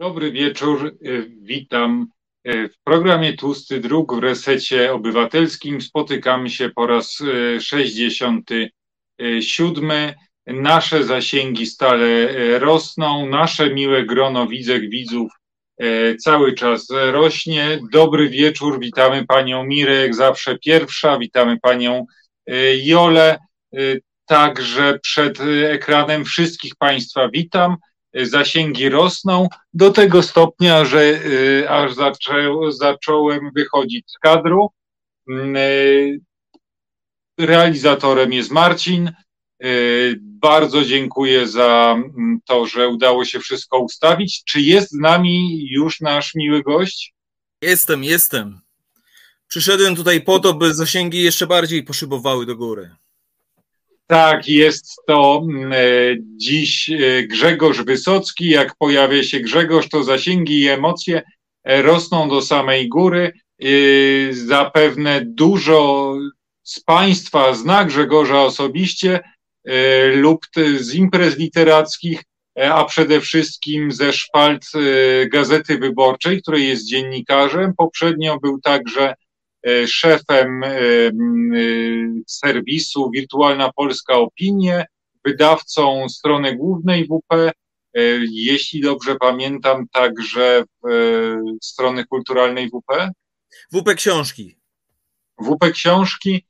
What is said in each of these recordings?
Dobry wieczór, witam. W programie Tłusty Druk w Resecie Obywatelskim spotykamy się po raz 67. Nasze zasięgi stale rosną, nasze miłe grono widzek, widzów cały czas rośnie. Dobry wieczór, witamy panią Mirę, jak zawsze pierwsza, witamy panią Jolę. Także przed ekranem wszystkich państwa witam zasięgi rosną do tego stopnia, że y, aż zaczę, zacząłem wychodzić z kadru. Mm, y, realizatorem jest Marcin. Y, bardzo dziękuję za mm, to, że udało się wszystko ustawić. Czy jest z nami już nasz miły gość? Jestem, jestem. Przyszedłem tutaj po to, by zasięgi jeszcze bardziej poszybowały do góry. Tak, jest to mm, e, dziś e, Grzegorz Wysocki. Jak pojawia się Grzegorz, to zasięgi i emocje e, rosną do samej góry. Zapewne dużo z Państwa zna Grzegorza osobiście lub z imprez literackich, a przede wszystkim ze szpalt Gazety Wyborczej, której jest dziennikarzem. Poprzednio był także szefem e, e, serwisu Wirtualna Polska Opinie, wydawcą strony głównej WP, jeśli dobrze pamiętam, także strony kulturalnej WP. WP Książki. WP Książki,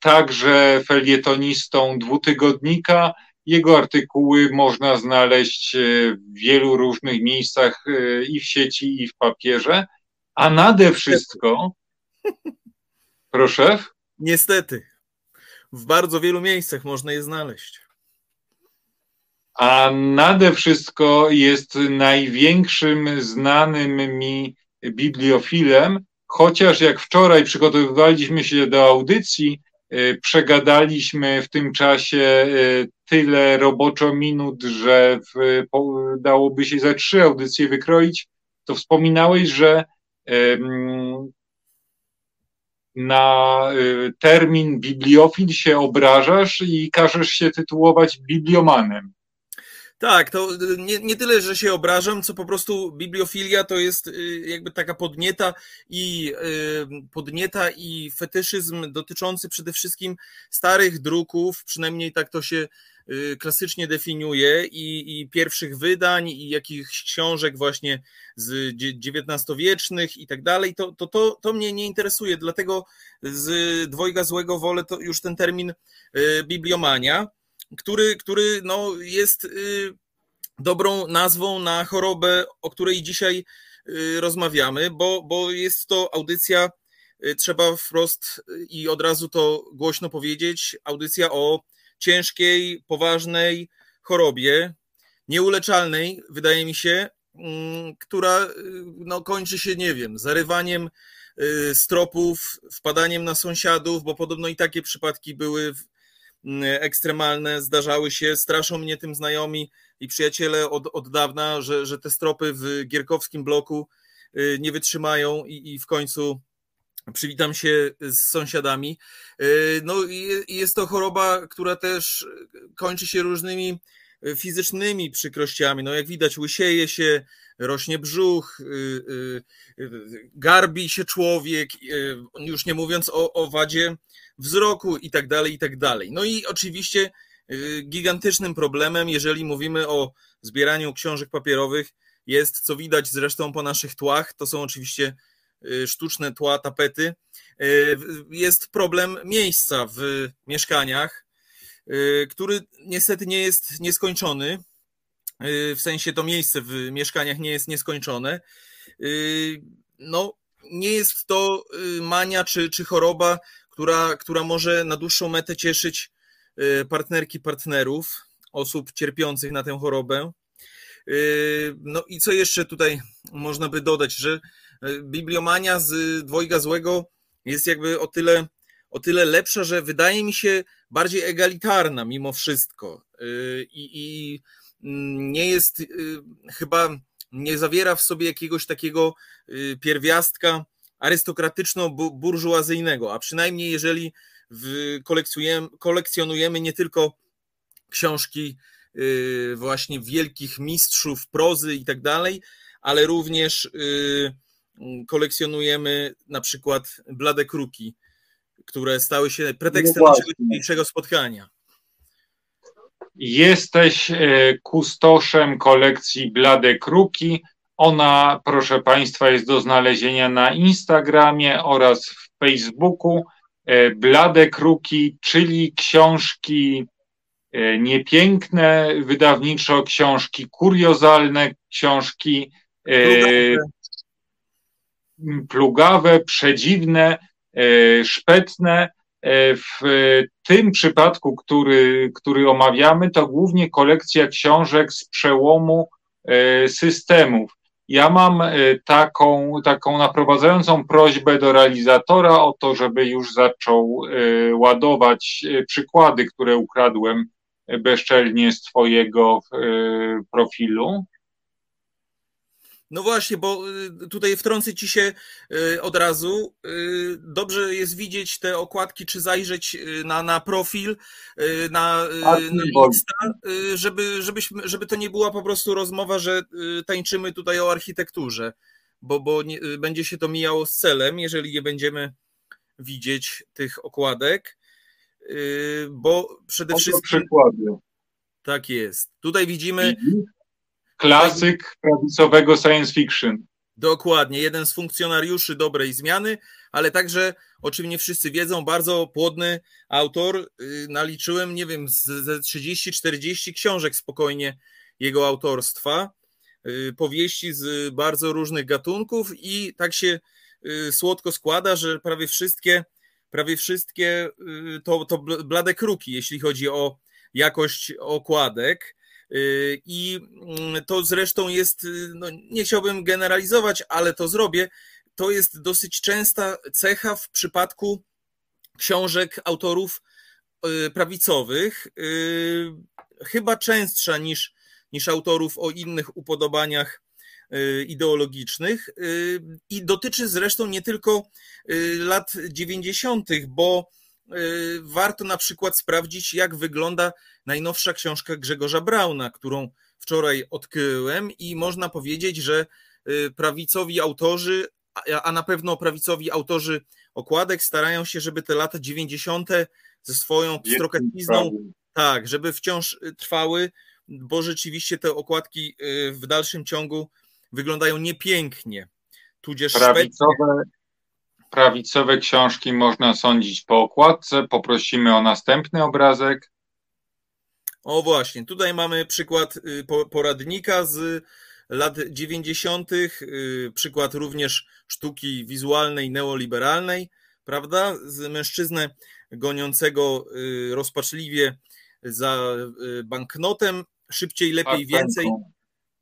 także felietonistą dwutygodnika. Jego artykuły można znaleźć w wielu różnych miejscach i w sieci, i w papierze. A nade wszystko Proszę? Niestety. W bardzo wielu miejscach można je znaleźć. A nade wszystko jest największym znanym mi bibliofilem, chociaż jak wczoraj przygotowywaliśmy się do audycji, e, przegadaliśmy w tym czasie e, tyle roboczo minut, że w, dałoby się za trzy audycje wykroić, to wspominałeś, że na y, termin bibliofil się obrażasz i każesz się tytułować bibliomanem. Tak, to y, nie, nie tyle, że się obrażam, co po prostu bibliofilia to jest y, jakby taka podnieta i podnieta i fetyszyzm dotyczący przede wszystkim starych druków, przynajmniej tak to się klasycznie definiuje i, i pierwszych wydań, i jakichś książek właśnie z XIX-wiecznych i tak dalej, to, to, to, to mnie nie interesuje, dlatego z dwojga złego wolę to już ten termin y, bibliomania, który, który no jest y, dobrą nazwą na chorobę, o której dzisiaj rozmawiamy, bo, bo jest to audycja, trzeba wprost i od razu to głośno powiedzieć, audycja o ciężkiej, poważnej chorobie, nieuleczalnej, wydaje mi się, mm, która y, no, kończy się, nie wiem, zarywaniem y, stropów, wpadaniem na sąsiadów, bo podobno i takie przypadki były mm, ekstremalne, zdarzały się, straszą mnie tym znajomi i przyjaciele od, od dawna, że, że te stropy w gierkowskim bloku y, nie wytrzymają i, i w końcu przywitam się z sąsiadami. E, no jest to choroba, która też kończy się różnymi e, fizycznymi przykrościami. No jak widać, łysieje się, rośnie brzuch, e, garbi się człowiek, już nie mówiąc o, o wadzie wzroku i tak dalej, i tak dalej. No i oczywiście gigantycznym problemem, jeżeli mówimy o zbieraniu książek papierowych, jest, co widać zresztą po naszych tłach, to są oczywiście sztuczne tła, tapety, y, jest problem miejsca w mieszkaniach, y, który niestety nie jest nieskończony. W sensie to miejsce w mieszkaniach nie jest nieskończone. No, nie jest to mania czy, czy choroba, która, która może na dłuższą metę cieszyć partnerki, partnerów, osób cierpiących na tę chorobę. No i co jeszcze tutaj można by dodać, że bibliomania z dwojga złego jest jakby o tyle, o tyle lepsza, że wydaje mi się bardziej egalitarna mimo wszystko. Y, I, i mm, nie jest y, chyba, nie zawiera w sobie jakiegoś takiego pierwiastka arystokratyczno-burżuazyjnego, a przynajmniej jeżeli kolekcjonujemy nie tylko książki właśnie wielkich mistrzów prozy i tak dalej, ale również kolekcjonujemy na przykład blade kruki, które stały się pretekstem no naszego dzisiejszego spotkania. Jesteś e, kustoszem kolekcji Blade Kruki. Ona, proszę Państwa, jest do znalezienia na Instagramie oraz w Facebooku. E, Blade Kruki, czyli książki e, niepiękne, wydawniczo książki kuriozalne, książki plugawe przedziwne, szpetne E, w tym przypadku, który, który omawiamy, to głównie kolekcja książek z przełomu e, systemów. Ja mam e, taką, taką naprowadzającą prośbę do realizatora o to, żeby już zaczął ładować przykłady, które ukradłem bezczelnie z Twojego profilu. No właśnie, bo y, tutaj wtrącę ci się y, od razu. Y, dobrze jest widzieć te okładki, czy zajrzeć na, na profil, na, na Insta, żeby, żebyśmy, żeby to nie była po prostu rozmowa, że tańczymy tutaj o architekturze, bo, bo nie, będzie się to mijało z celem, jeżeli nie będziemy widzieć tych okładek, bo przede wszystkim... Przykłady. Tak jest. Tutaj widzimy Klasyk prawicowego science fiction. Dokładnie, jeden z funkcjonariuszy dobrej zmiany, ale także, o czym nie wszyscy wiedzą, bardzo płodny autor. Y, naliczyłem, nie wiem, ze 30-40 książek spokojnie jego autorstwa, y, powieści z bardzo różnych gatunków i tak się y, słodko składa, że prawie wszystkie, prawie wszystkie to, to blade kruki, jeśli chodzi o jakość okładek. Y, I mm, to zresztą jest, y, no nie chciałbym generalizować, ale to zrobię. To jest dosyć częsta cecha w przypadku książek autorów y, prawicowych, chyba częstsza niż, niż autorów o innych upodobaniach ideologicznych i dotyczy zresztą nie tylko lat 90., bo warto na przykład sprawdzić, jak wygląda najnowsza książka Grzegorza Brauna, którą wczoraj odkryłem, i można powiedzieć, że y, prawicowi autorzy, a na pewno prawicowi autorzy okładek starają się, żeby te lata 90. ze swoją pstrokatizną, tak, żeby wciąż y, trwały, bo rzeczywiście te okładki w dalszym ciągu wyglądają niepięknie. Tudzież prawicowe, prawicowe książki można sądzić po okładce. Poprosimy o następny obrazek. O właśnie, tutaj mamy przykład y, poradnika z lat 90., y, przykład również sztuki wizualnej neoliberalnej, prawda? Z mężczyznę goniącego y, rozpaczliwie za banknotem, szybciej, lepiej, tak, więcej.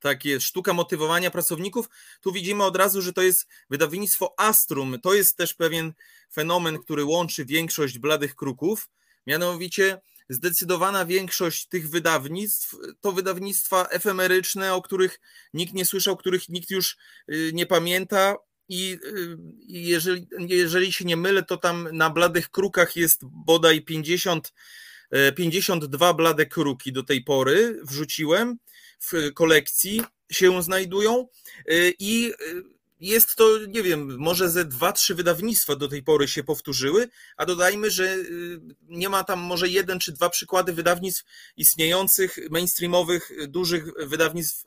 Tak jest, sztuka motywowania pracowników. Tu widzimy od razu, że to jest wydawnictwo Astrum. To jest też pewien fenomen, który łączy większość bladych kruków. Mianowicie zdecydowana większość tych wydawnictw to wydawnictwa efemeryczne, o których nikt nie słyszał, których nikt już y, nie pamięta. I y, jeżeli, jeżeli się nie mylę, to tam na bladych krukach jest bodaj 50, 52 y, blade kruki do tej pory wrzuciłem w kolekcji się znajdują y, i y, jest to, nie wiem, może ze dwa, trzy wydawnictwa do tej pory się powtórzyły, a dodajmy, że y, nie ma tam może jeden czy dwa przykłady wydawnictw istniejących, mainstreamowych, dużych wydawnictw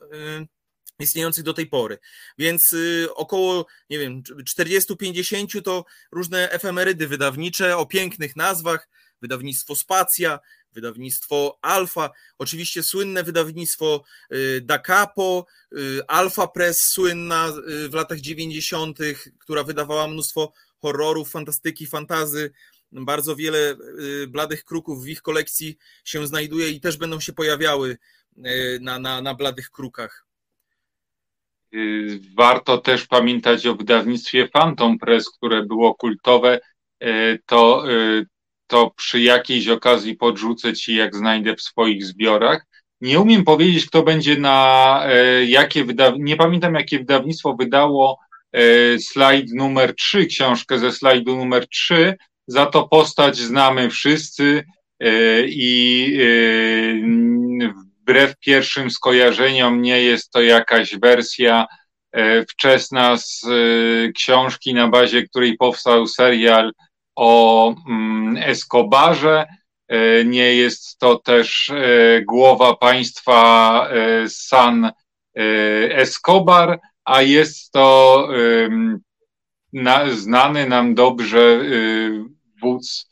istniejących do tej pory. Więc około, nie wiem, 40-50 to różne efemerydy wydawnicze o pięknych nazwach, wydawnictwo Spacja, wydawnictwo Alfa, oczywiście słynne wydawnictwo y, Da Capo, y, Alfa Press słynna y, w latach 90., która wydawała mnóstwo horrorów, fantastyki, fantazy. Bardzo wiele bladych kruków w ich kolekcji się znajduje i też będą się pojawiały na, na, na bladych krukach. Warto też pamiętać o wydawnictwie Phantom Press, które było kultowe. To to przy jakiejś okazji podrzucę ci, jak znajdę w swoich zbiorach. Nie umiem powiedzieć, kto będzie na e, jakie wydawnictwo, nie pamiętam jakie wydawnictwo wydało e, slajd numer 3, książkę ze slajdu numer 3, za to postać znamy wszyscy e, i wbrew pierwszym skojarzeniom nie jest to jakaś wersja wczesna z książki, na bazie której powstał serial o mm, Escobarze. Nie jest to też głowa państwa San Escobar, a jest to znany nam dobrze wódz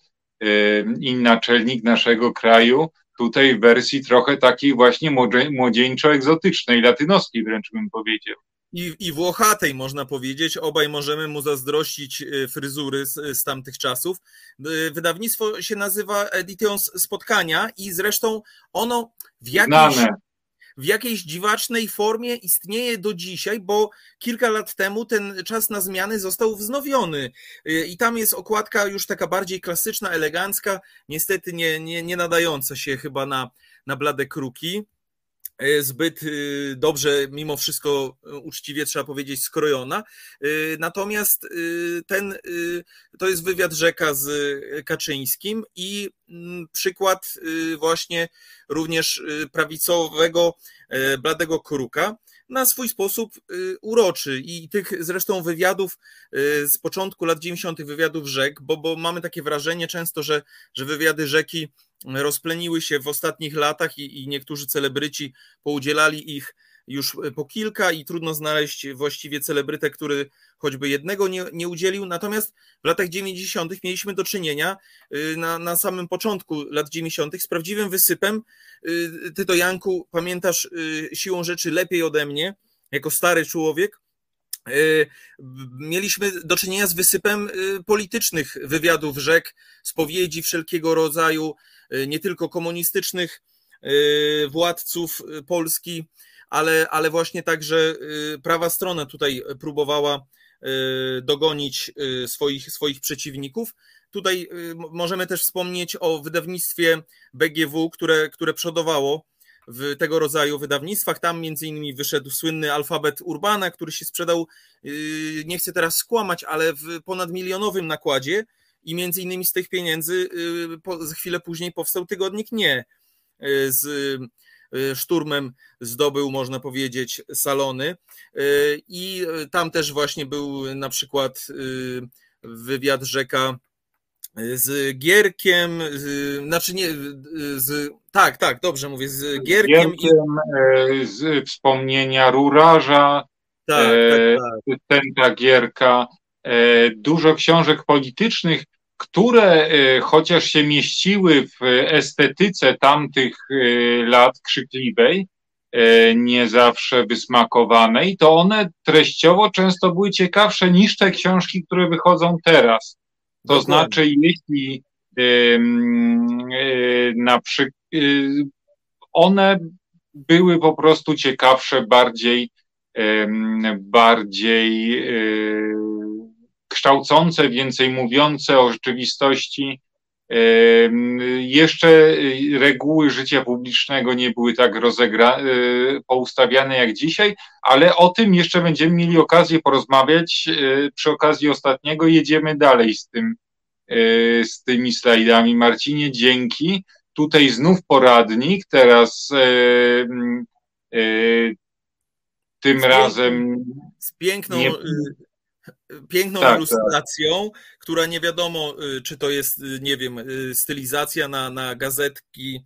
i naczelnik naszego kraju, tutaj w wersji trochę takiej właśnie młodzieńczo-egzotycznej, latynoskiej wręcz bym powiedział. I, I Włochatej można powiedzieć, obaj możemy mu zazdrościć e, fryzury z, z tamtych czasów. E, wydawnictwo się nazywa Edycją Spotkania i zresztą ono w jakiejś, w jakiejś dziwacznej formie istnieje do dzisiaj, bo kilka lat temu ten czas na zmiany został wznowiony. Y, I tam jest okładka już taka bardziej klasyczna, elegancka, niestety nie, nie, nie nadająca się chyba na, na blade kruki. E, zbyt y, dobrze, mimo wszystko e, uczciwie trzeba powiedzieć, skrojona. E, natomiast ten to jest wywiad rzeka z Kaczyńskim i mm, przykład właśnie również prawicowego Bladego Kruka na swój sposób uroczy i tych zresztą wywiadów z początku lat 90. wywiadów rzek, bo, bo mamy takie wrażenie często, że, że wywiady rzeki rozpleniły się w ostatnich latach i, i niektórzy celebryci poudzielali ich już po kilka i trudno znaleźć właściwie celebrytę, który choćby jednego nie, nie udzielił. Natomiast w latach 90. mieliśmy do czynienia y, na, na samym początku lat 90. z prawdziwym wysypem. Y, ty to, Janku, pamiętasz y, siłą rzeczy lepiej ode mnie, jako stary człowiek. Mieliśmy do czynienia z wysypem politycznych wywiadów rzek, spowiedzi wszelkiego rodzaju, nie tylko komunistycznych władców Polski, ale, ale właśnie także prawa strona tutaj próbowała dogonić swoich, swoich przeciwników. Tutaj możemy też wspomnieć o wydawnictwie BGW, które, które przodowało w tego rodzaju wydawnictwach. Tam między innymi wyszedł słynny alfabet Urbana, który się sprzedał, nie chcę teraz skłamać, ale w ponad milionowym nakładzie i między innymi z tych pieniędzy y, chwilę później powstał tygodnik Nie y, z y, szturmem zdobył, można powiedzieć, salony. I tam też właśnie był na przykład wywiad rzeka z Gierkiem, z, znaczy nie, z, tak, tak, dobrze mówię, z Gierkiem. Gierkiem i... z wspomnienia Rurarza, tak, tak, tak. Tenta Gierka, dużo książek politycznych, które e, chociaż się mieściły w estetyce tamtych e, lat krzykliwej, e, nie zawsze wysmakowanej, to one treściowo często były ciekawsze niż te książki, które wychodzą teraz. To Dokładnie. znaczy, jeśli na przykład one były po prostu ciekawsze, bardziej, bardziej kształcące, więcej mówiące o rzeczywistości. Jeszcze reguły życia publicznego nie były tak rozegra, e, poustawiane jak dzisiaj, ale o tym jeszcze będziemy mieli okazję porozmawiać. E, przy okazji ostatniego jedziemy dalej z tym, z tymi slajdami. Marcinie, dzięki. Tutaj znów poradnik, teraz tym z razem. Z piękną. Nie, piękną tak, tak. ilustracją, tak. która nie wiadomo, y, czy to jest, y, nie wiem, y, stylizacja na, na gazetki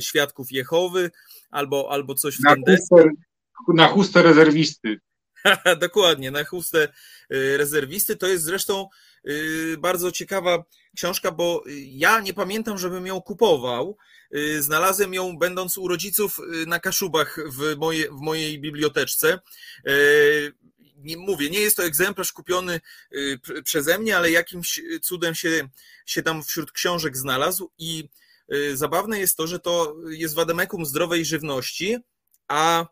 Świadków Jehowy albo, albo coś w na ten chustę, Na chustę rezerwisty. Dokładnie, na chustę rezerwisty. To jest zresztą bardzo ciekawa książka, bo ja nie pamiętam, żebym ją kupował. Znalazłem ją będąc u rodziców na Kaszubach w, moje, w mojej biblioteczce nie mówię, nie jest to egzemplarz kupiony y, przeze mnie, ale jakimś cudem się, się tam wśród książek znalazł i y, zabawne jest to, że to jest wademekum zdrowej żywności, a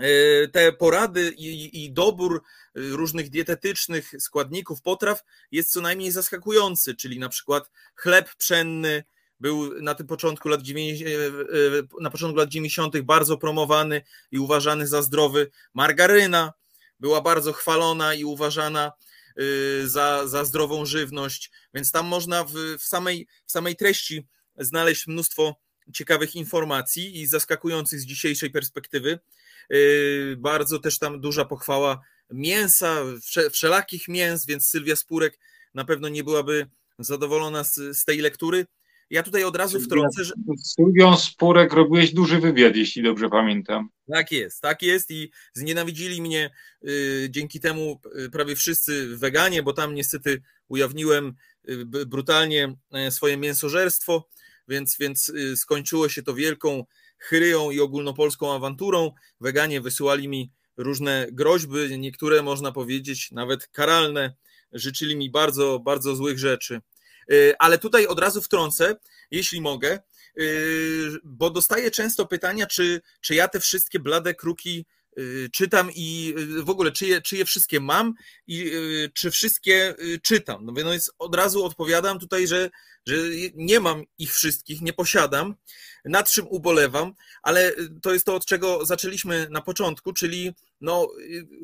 y, te porady i, i dobór różnych dietetycznych składników potraw jest co najmniej zaskakujący, czyli na przykład chleb pszenny, był na tym początku lat 90, na początku lat 90. bardzo promowany i uważany za zdrowy. Margaryna, była bardzo chwalona i uważana y, za, za zdrową żywność, więc tam można w, w, samej, w samej treści znaleźć mnóstwo ciekawych informacji i zaskakujących z dzisiejszej perspektywy. Bardzo też tam duża pochwała mięsa, wszelakich mięs, więc Sylwia Spurek na pewno nie byłaby zadowolona z, z tej lektury. Ja tutaj od razu wtrącę, że. Z Sylwią Spurek robiłeś duży wywiad, jeśli dobrze pamiętam. Tak jest, tak jest i znienawidzili mnie y, dzięki temu y, prawie wszyscy weganie, bo tam niestety ujawniłem y, brutalnie e, swoje mięsożerstwo, więc, więc y, skończyło się to wielką chryją i ogólnopolską awanturą. Weganie wysyłali mi różne groźby, niektóre można powiedzieć nawet karalne, życzyli mi bardzo, bardzo złych rzeczy. Y, ale tutaj od razu wtrącę, jeśli mogę, y, bo dostaję często pytania, czy, czy ja te wszystkie blade kruki y, czytam i w ogóle czy je, czy je wszystkie mam i czy wszystkie czytam. No więc od razu odpowiadam tutaj, że, że nie mam ich wszystkich, nie posiadam, nad czym ubolewam, ale to jest to, od czego zaczęliśmy na początku, czyli no,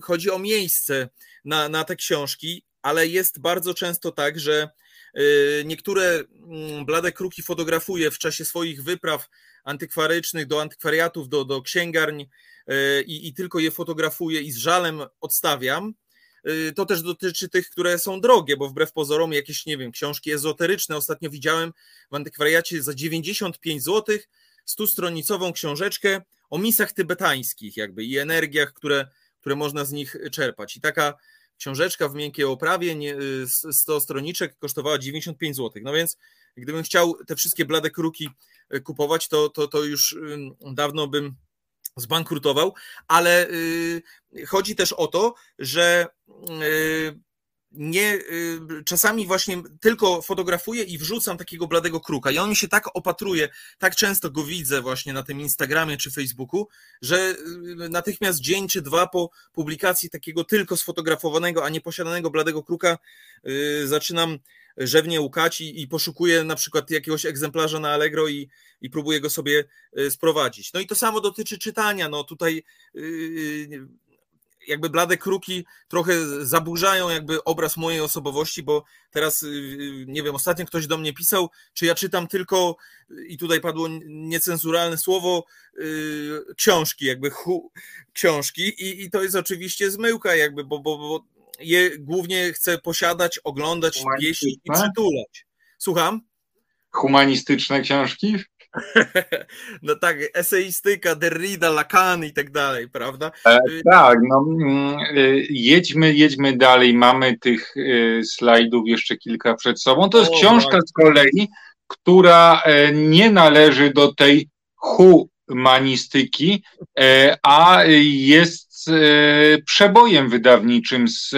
chodzi o miejsce na, na te książki, ale jest bardzo często tak, że niektóre mm, blade kruki fotografuję w czasie swoich wypraw antykwarycznych do antykwariatów, do, do księgarni y, i, i tylko je fotografuję i z żalem odstawiam. Y, to też dotyczy tych, które są drogie, bo wbrew pozorom jakieś, nie wiem, książki ezoteryczne ostatnio widziałem w antykwariacie za 95 zł, 100-stronicową książeczkę o misach tybetańskich jakby i energiach, które, które można z nich czerpać. I taka książeczka w miękkiej oprawie, 100 y, stroniczek kosztowała 95 zł. No więc gdybym chciał te wszystkie blade kruki y, kupować, to, to, to już dawno bym zbankrutował, ale y, chodzi też o to, że nie, y, czasami właśnie tylko fotografuję i wrzucam takiego bladego kruka i on mi się tak opatruje, tak często go widzę właśnie na tym Instagramie czy Facebooku, że y, natychmiast dzień czy dwa po publikacji takiego tylko sfotografowanego, a nie posiadanego bladego kruka yy, zaczynam rzewnie łukać i, i poszukuję na przykład jakiegoś egzemplarza na Allegro i, i próbuję go sobie y, sprowadzić. No i to samo dotyczy czytania. No tutaj yy, jakby blade kruki trochę zaburzają jakby obraz mojej osobowości, bo teraz, y, y, nie wiem, ostatnio ktoś do mnie pisał, czy ja czytam tylko, i tutaj padło niecenzuralne słowo, yy, książki, jakby hu, książki i, i to jest oczywiście zmyłka jakby, bo, bo, bo je głównie chcę posiadać, oglądać, jeść i przytulać. Słucham? Humanistyczne książki? No tak, eseistyka, Derrida, Lacan i tak dalej, prawda? E, tak, no mm, e, jedźmy, jedźmy dalej, mamy tych e, slajdów jeszcze kilka przed sobą. To jest o, książka tak. z kolei, która e, nie należy do tej humanistyki, a jest przebojem wydawniczym z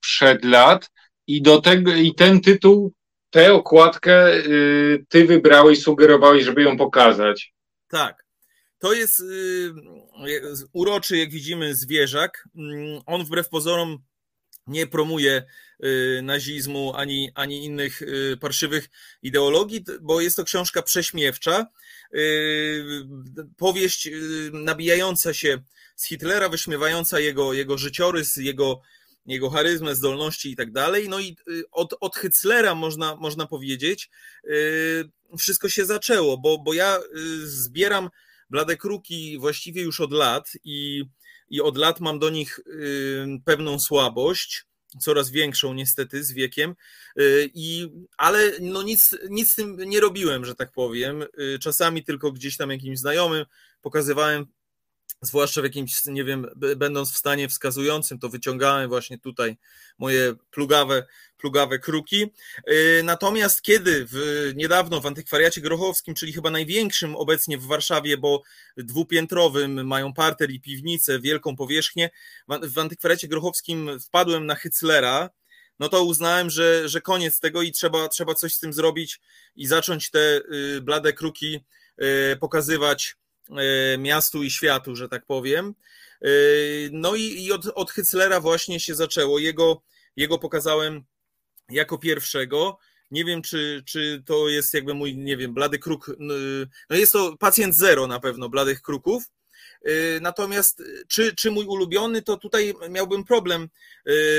przed lat i do tego i ten tytuł tę okładkę y, ty wybrałeś, sugerowałeś, żeby ją pokazać. Tak. To jest y, uroczy, jak widzimy, zwierzak. Mm, on wbrew pozorom nie promuje y, nazizmu ani, ani innych parszywych ideologii, bo jest to książka prześmiewcza. Powieść nabijająca się z Hitlera, wyśmiewająca jego, jego życiorys, jego jego charyzmę, zdolności i tak dalej. No i y, od, od Hyclera można, można powiedzieć, y, wszystko się zaczęło, bo, bo ja y, zbieram blade kruki właściwie już od lat i, i od lat mam do nich pewną słabość, coraz większą niestety z wiekiem, i, ale no nic, nic z tym nie robiłem, że tak powiem. Czasami tylko gdzieś tam jakimś znajomym pokazywałem zwłaszcza w jakimś, nie wiem, będąc w stanie wskazującym, to wyciągałem właśnie tutaj moje plugawe, plugawe kruki. Y, natomiast kiedy w, niedawno w antykwariacie grochowskim, czyli chyba największym obecnie w Warszawie, bo dwupiętrowym, mają parter i piwnicę, wielką powierzchnię, w antykwariacie grochowskim wpadłem na Hyclera, no to uznałem, że, że koniec tego i trzeba, trzeba coś z tym zrobić i zacząć te y, blade kruki y, pokazywać miastu i światu, że tak powiem. E, no i, i od, od Hyclera właśnie się zaczęło. Jego, jego pokazałem jako pierwszego. Nie wiem, czy, czy to jest jakby mój, nie wiem, blady kruk. No jest to pacjent zero na pewno bladych kruków. E, natomiast czy, czy mój ulubiony, to tutaj miałbym problem,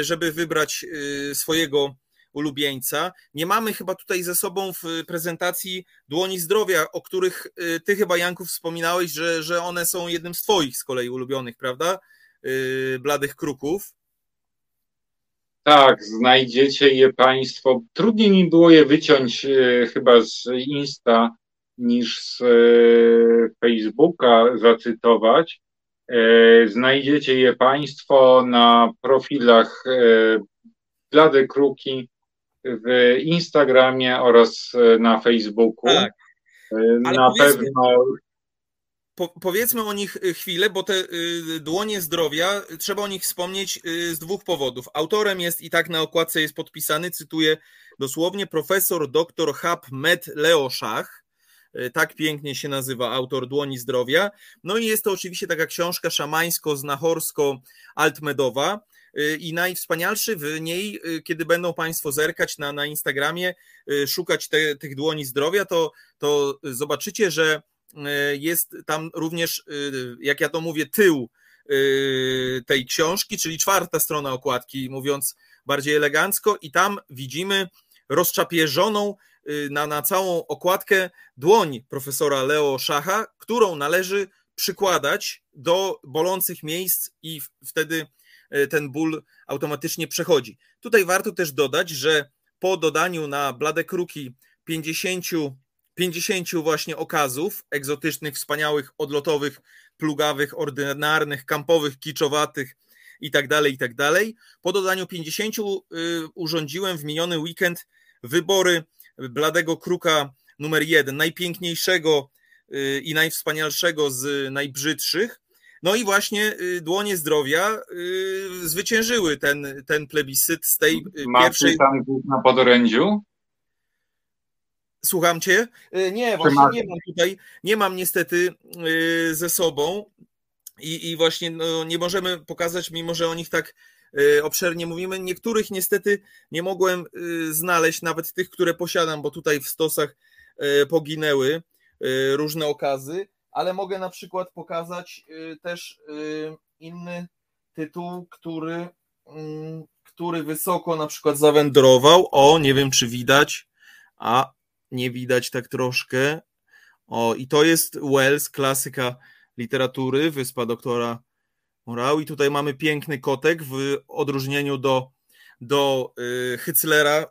żeby wybrać swojego ulubieńca. Nie mamy chyba tutaj ze sobą w prezentacji dłoni zdrowia, o których y, ty chyba, Janku, wspominałeś, że, że one są jednym z twoich z kolei ulubionych, prawda? Y, bladych kruków. Tak, znajdziecie je Państwo. Trudniej mi było je wyciąć y, chyba z Insta niż z Facebooka zacytować. Znajdziecie je Państwo na profilach Blade Kruki w Instagramie oraz e, na Facebooku. Tak. E, na pewno. Po, powiedzmy o nich e, chwilę, bo te dłonie zdrowia, trzeba o nich wspomnieć z dwóch powodów. Autorem jest i tak na okładce jest podpisany, cytuję dosłownie, profesor dr Hab Med Leo Szach. Tak pięknie się nazywa autor Dłoni Zdrowia. No i jest to oczywiście taka książka szamańsko-znachorsko-altmedowa Y, i najwspanialszy w niej, y, kiedy będą Państwo zerkać na, na Instagramie, y, szukać te, tych dłoni zdrowia, to, to zobaczycie, że jest tam również, jak ja to mówię, tył tej książki, czyli czwarta strona okładki, mówiąc bardziej elegancko, i tam widzimy rozczapieżoną na, na całą okładkę dłoń profesora Leo Szacha, którą należy przykładać do bolących miejsc i wtedy ten ból automatycznie przechodzi. Tutaj warto też dodać, że po dodaniu na blade kruki 50, 50 właśnie okazów egzotycznych, wspaniałych, odlotowych, plugawych, ordynarnych, kampowych, kiczowatych i tak dalej, i tak. Po dodaniu 50 y, urządziłem w miniony weekend wybory bladego kruka numer jeden, najpiękniejszego y, i najwspanialszego z najbrzydszych. No i właśnie y, dłonie zdrowia y, zwyciężyły ten, ten plebiscyt z tej y, Ma pierwszej. tam na podorędziu? Słucham cię? Nie, właśnie nie mam tutaj, nie mam niestety ze sobą i, i właśnie no, nie możemy pokazać, mimo że o nich tak obszernie mówimy. Niektórych niestety nie mogłem znaleźć, nawet tych, które posiadam, bo tutaj w stosach poginęły różne okazy ale mogę na przykład pokazać y, też y, inny tytuł, który, mm, który wysoko na przykład zawędrował. O, nie wiem czy widać, a nie widać tak troszkę. O, i to jest Wells, klasyka literatury, wyspa doktora Morał. I tutaj mamy piękny kotek w odróżnieniu do, do y, Hyclera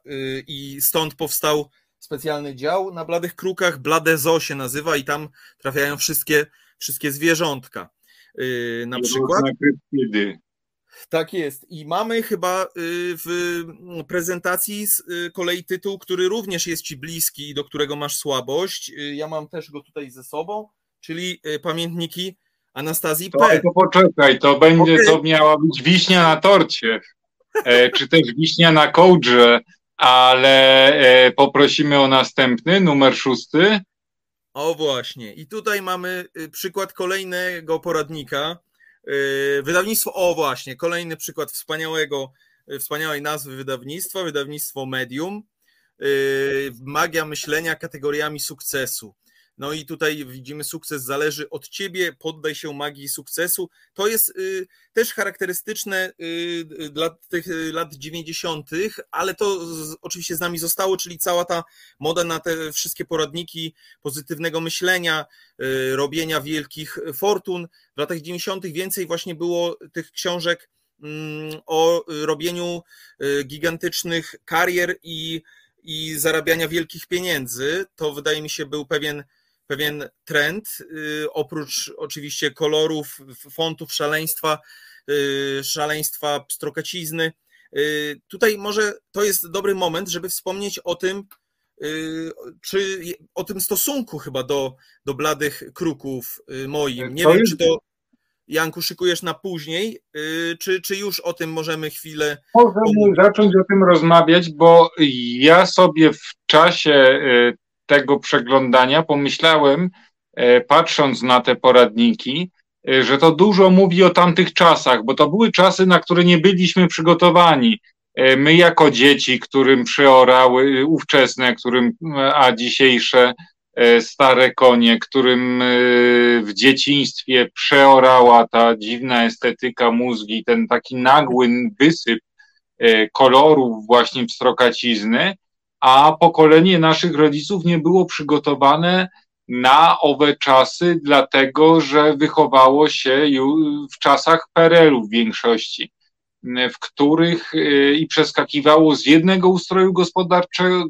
i stąd powstał specjalny dział na Bladych Krukach, Blade Zo się nazywa i tam trafiają wszystkie, wszystkie zwierzątka. Yy, na przykład. Tak jest. I mamy chyba yy, w prezentacji z yy, kolei tytuł, który również jest Ci bliski i do którego masz słabość. Ja mam też go tutaj ze sobą, czyli pamiętniki Anastazji P. To, to poczekaj, to będzie, okay. to miała być wiśnia na torcie, e, czy też wiśnia na kołdrze ale e, poprosimy o następny, numer szósty. O właśnie. I tutaj mamy y, przykład kolejnego poradnika. Y, wydawnictwo, o właśnie, kolejny przykład wspaniałego, y, wspaniałej nazwy wydawnictwa, wydawnictwo Medium. Magia myślenia kategoriami sukcesu. No i tutaj widzimy, sukces zależy od ciebie, poddaj się magii sukcesu. To jest y, też charakterystyczne y, dla tych lat 90., ale to oczywiście z nami zostało, czyli cała ta moda na te wszystkie poradniki pozytywnego myślenia, y, robienia wielkich fortun. W latach 90. więcej właśnie było tych książek mm, o robieniu gigantycznych karier i, i zarabiania wielkich pieniędzy. To wydaje mi się był pewien pewien trend, y, oprócz oczywiście kolorów, fontów, szaleństwa, y, szaleństwa pstrokacizny. Y, tutaj może to jest dobry moment, żeby wspomnieć o tym, czy o tym stosunku chyba do, do bladych kruków moim. Nie to wiem, jest... czy to Janku szykujesz na później, czy, czy już o tym możemy chwilę. Możemy zacząć o tym rozmawiać, bo ja sobie w czasie tego przeglądania pomyślałem, e, patrząc na te poradniki, e, że to dużo mówi o tamtych czasach, bo to były czasy, na które nie byliśmy przygotowani. E, my, jako dzieci, którym przeorały ówczesne, którym, a dzisiejsze stare konie, którym w dzieciństwie przeorała ta dziwna estetyka mózgi, ten taki nagły wysyp kolorów właśnie pstrokacizny, a pokolenie naszych rodziców nie było przygotowane na owe czasy, dlatego że wychowało się w czasach PRL-u w większości, w których y, i przeskakiwało z jednego ustroju gospodarczego,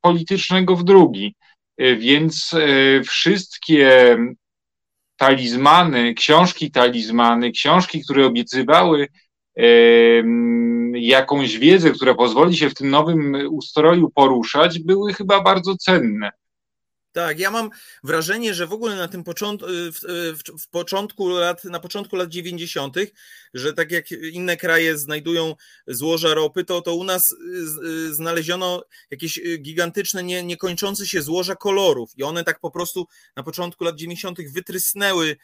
politycznego w drugi. Y, więc y, wszystkie talizmany, książki talizmany, książki, które obiecywały jakąś wiedzę, która pozwoli się w tym nowym ustroju poruszać, były chyba bardzo cenne. Tak, ja mam wrażenie, że w ogóle na tym początku, w, w, w, początku lat, na początku lat 90., że tak jak inne kraje znajdują złoża ropy, to, to u nas znaleziono jakieś gigantyczne, nie, niekończące się złoża kolorów i one tak po prostu na początku lat 90. wytrysnęły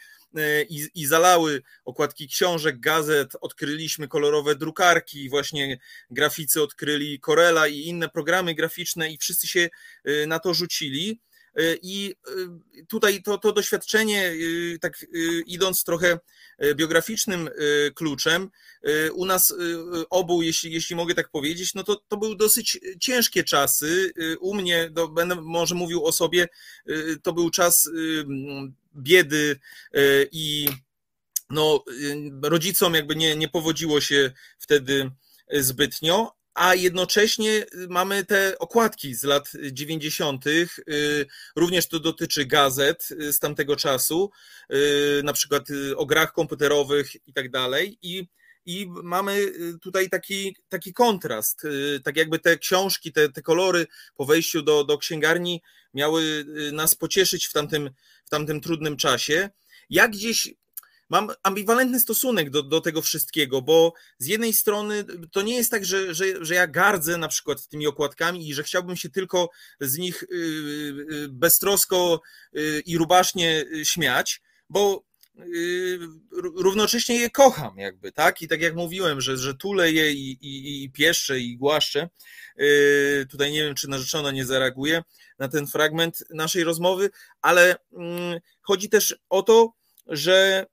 i, i zalały okładki książek, gazet, odkryliśmy kolorowe drukarki, właśnie graficy odkryli Corella i inne programy graficzne i wszyscy się e, na to rzucili. Y, I y, tutaj to, to doświadczenie, y, tak idąc trochę biograficznym kluczem, u nas obu, jeśli, jeśli mogę tak powiedzieć, no to, to były dosyć ciężkie czasy. U mnie, to będę może mówił o sobie, to był czas biedy i no, rodzicom jakby nie, nie powodziło się wtedy zbytnio, a jednocześnie mamy te okładki z lat 90. Również to dotyczy gazet z tamtego czasu, na przykład o grach komputerowych i tak dalej. I, i mamy tutaj taki, taki kontrast. Tak jakby te książki, te, te kolory po wejściu do, do księgarni miały nas pocieszyć w tamtym, w tamtym trudnym czasie. Ja gdzieś mam ambiwalentny stosunek do, do tego wszystkiego, bo z jednej strony to nie jest tak, że, że, że ja gardzę na przykład tymi okładkami i że chciałbym się tylko z nich y, y, beztrosko y, i rubasznie śmiać, bo równocześnie je kocham, jakby, tak? I tak jak mówiłem, że, że tulę je i, i, i pieszczę i głaszczę. Tutaj nie wiem, czy narzeczona nie zareaguje na ten fragment naszej rozmowy, ale mm, chodzi też o to, że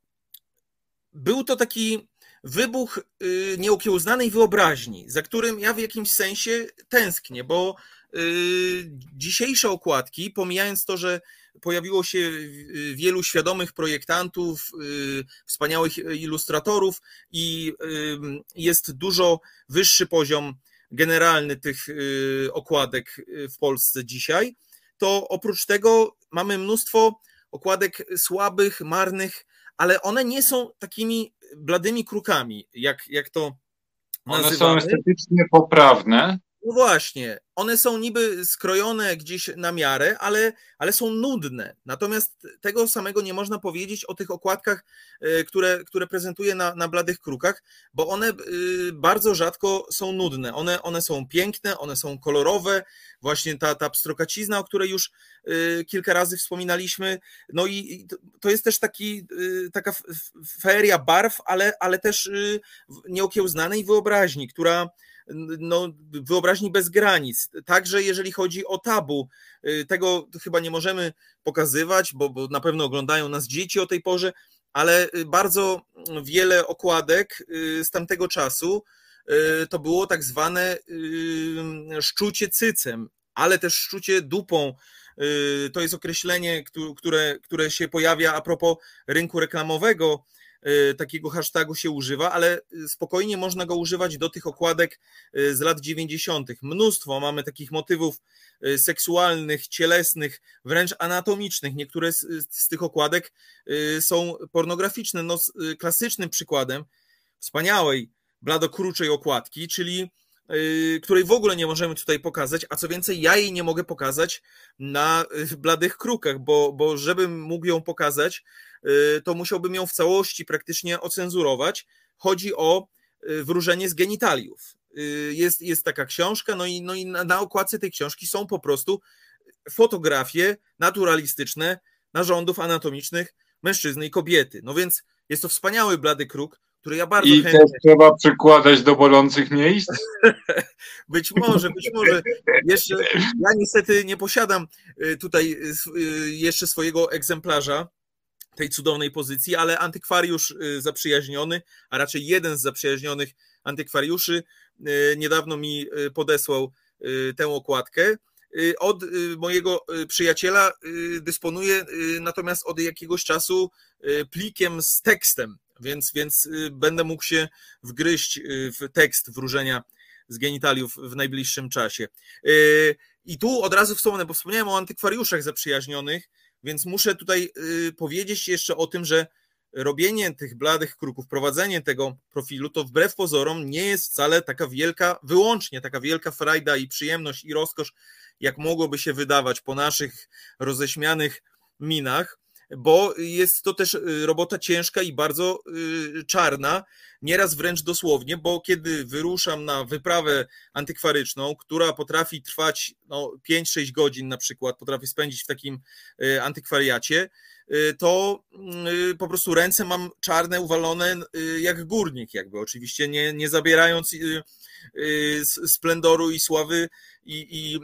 był to taki wybuch y, nieokiełznanej wyobraźni, za którym ja w jakimś sensie tęsknię, bo y, dzisiejsze okładki, pomijając to, że pojawiło się wielu świadomych projektantów, y, wspaniałych ilustratorów i jest dużo wyższy poziom generalny tych okładek w Polsce dzisiaj, to oprócz tego mamy mnóstwo okładek słabych, marnych, ale one nie są takimi bladymi krukami, jak, jak to nazywamy. One są estetycznie poprawne. No właśnie, one są niby skrojone gdzieś na miarę, ale, ale są nudne. Natomiast tego samego nie można powiedzieć o tych okładkach, e, które, które prezentuję na, na bladych krukach, bo one e, bardzo rzadko są nudne. One, one są piękne, one są kolorowe. Właśnie ta, ta pstrokacizna, o której już e, kilka razy wspominaliśmy. No i to jest też taki, taka feria barw, ale, ale też nieokiełznanej wyobraźni, która no, wyobraźni bez granic. Także jeżeli chodzi o tabu, y, tego chyba nie możemy pokazywać, bo, bo na pewno oglądają nas dzieci o tej porze, ale y, bardzo wiele okładek y, z tamtego czasu to było tak zwane szczucie cycem, ale też szczucie dupą. To jest określenie, które, które się pojawia a propos rynku reklamowego takiego hashtagu się używa, ale spokojnie można go używać do tych okładek y, z lat 90. Mnóstwo mamy takich motywów seksualnych, cielesnych, wręcz anatomicznych. Niektóre z, z tych okładek są pornograficzne. No, klasycznym przykładem wspaniałej bladokruczej okładki, czyli której w ogóle nie możemy tutaj pokazać, a co więcej, ja jej nie mogę pokazać na bladych krukach, bo, bo żebym mógł ją pokazać, to musiałbym ją w całości praktycznie ocenzurować. Chodzi o y, wróżenie z genitaliów. Y, jest, jest taka książka, no i, no i na, na okładce tej książki są po prostu fotografie naturalistyczne narządów anatomicznych mężczyzny i kobiety. No więc jest to wspaniały blady kruk, który ja bardzo I chętnie... też trzeba przykładać do bolących miejsc? być może, być może. Jeszcze ja niestety nie posiadam tutaj jeszcze swojego egzemplarza, tej cudownej pozycji, ale antykwariusz zaprzyjaźniony, a raczej jeden z zaprzyjaźnionych antykwariuszy niedawno mi podesłał tę okładkę. Od mojego przyjaciela dysponuję natomiast od jakiegoś czasu plikiem z tekstem, więc, więc będę mógł się wgryźć w tekst wróżenia z genitaliów w najbliższym czasie. I tu od razu wspomnę, bo wspomniałem o antykwariuszach zaprzyjaźnionych, więc muszę tutaj powiedzieć jeszcze o tym, że robienie tych bladych kruków, prowadzenie tego profilu, to wbrew pozorom nie jest wcale taka wielka, wyłącznie taka wielka frajda i przyjemność i rozkosz, jak mogłoby się wydawać po naszych roześmianych minach, bo jest to też y, robota ciężka i bardzo y, czarna, nieraz wręcz dosłownie, bo kiedy wyruszam na wyprawę antykwaryczną, która potrafi trwać no, 5-6 godzin na przykład, potrafię spędzić w takim y, antykwariacie, to po prostu ręce mam czarne, uwalone jak górnik, jakby. Oczywiście nie, nie zabierając splendoru i sławy i, i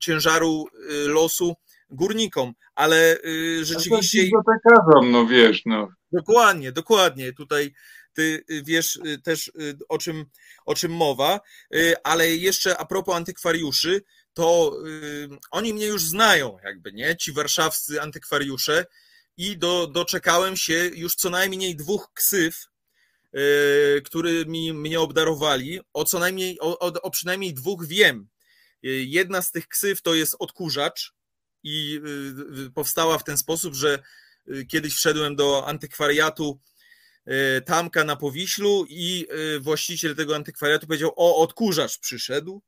ciężaru losu górnikom, ale y, rzeczywiście... Bibliotekarzom, no wiesz, no. Dokładnie, dokładnie. Tutaj ty y, wiesz y, też o czym, o czym mowa, ale jeszcze a propos antykwariuszy, to oni mnie już znają, jakby, nie? Ci warszawscy antykwariusze i do, doczekałem się już co najmniej dwóch ksyw, którymi mnie obdarowali. O co najmniej, o, o, o przynajmniej dwóch wiem. Jedna z tych ksyw to jest odkurzacz, i y, y, powstała w ten sposób, że y, kiedyś wszedłem do antykwariatu Tamka na Powiślu i właściciel tego antykwariatu powiedział, o odkurzacz przyszedł.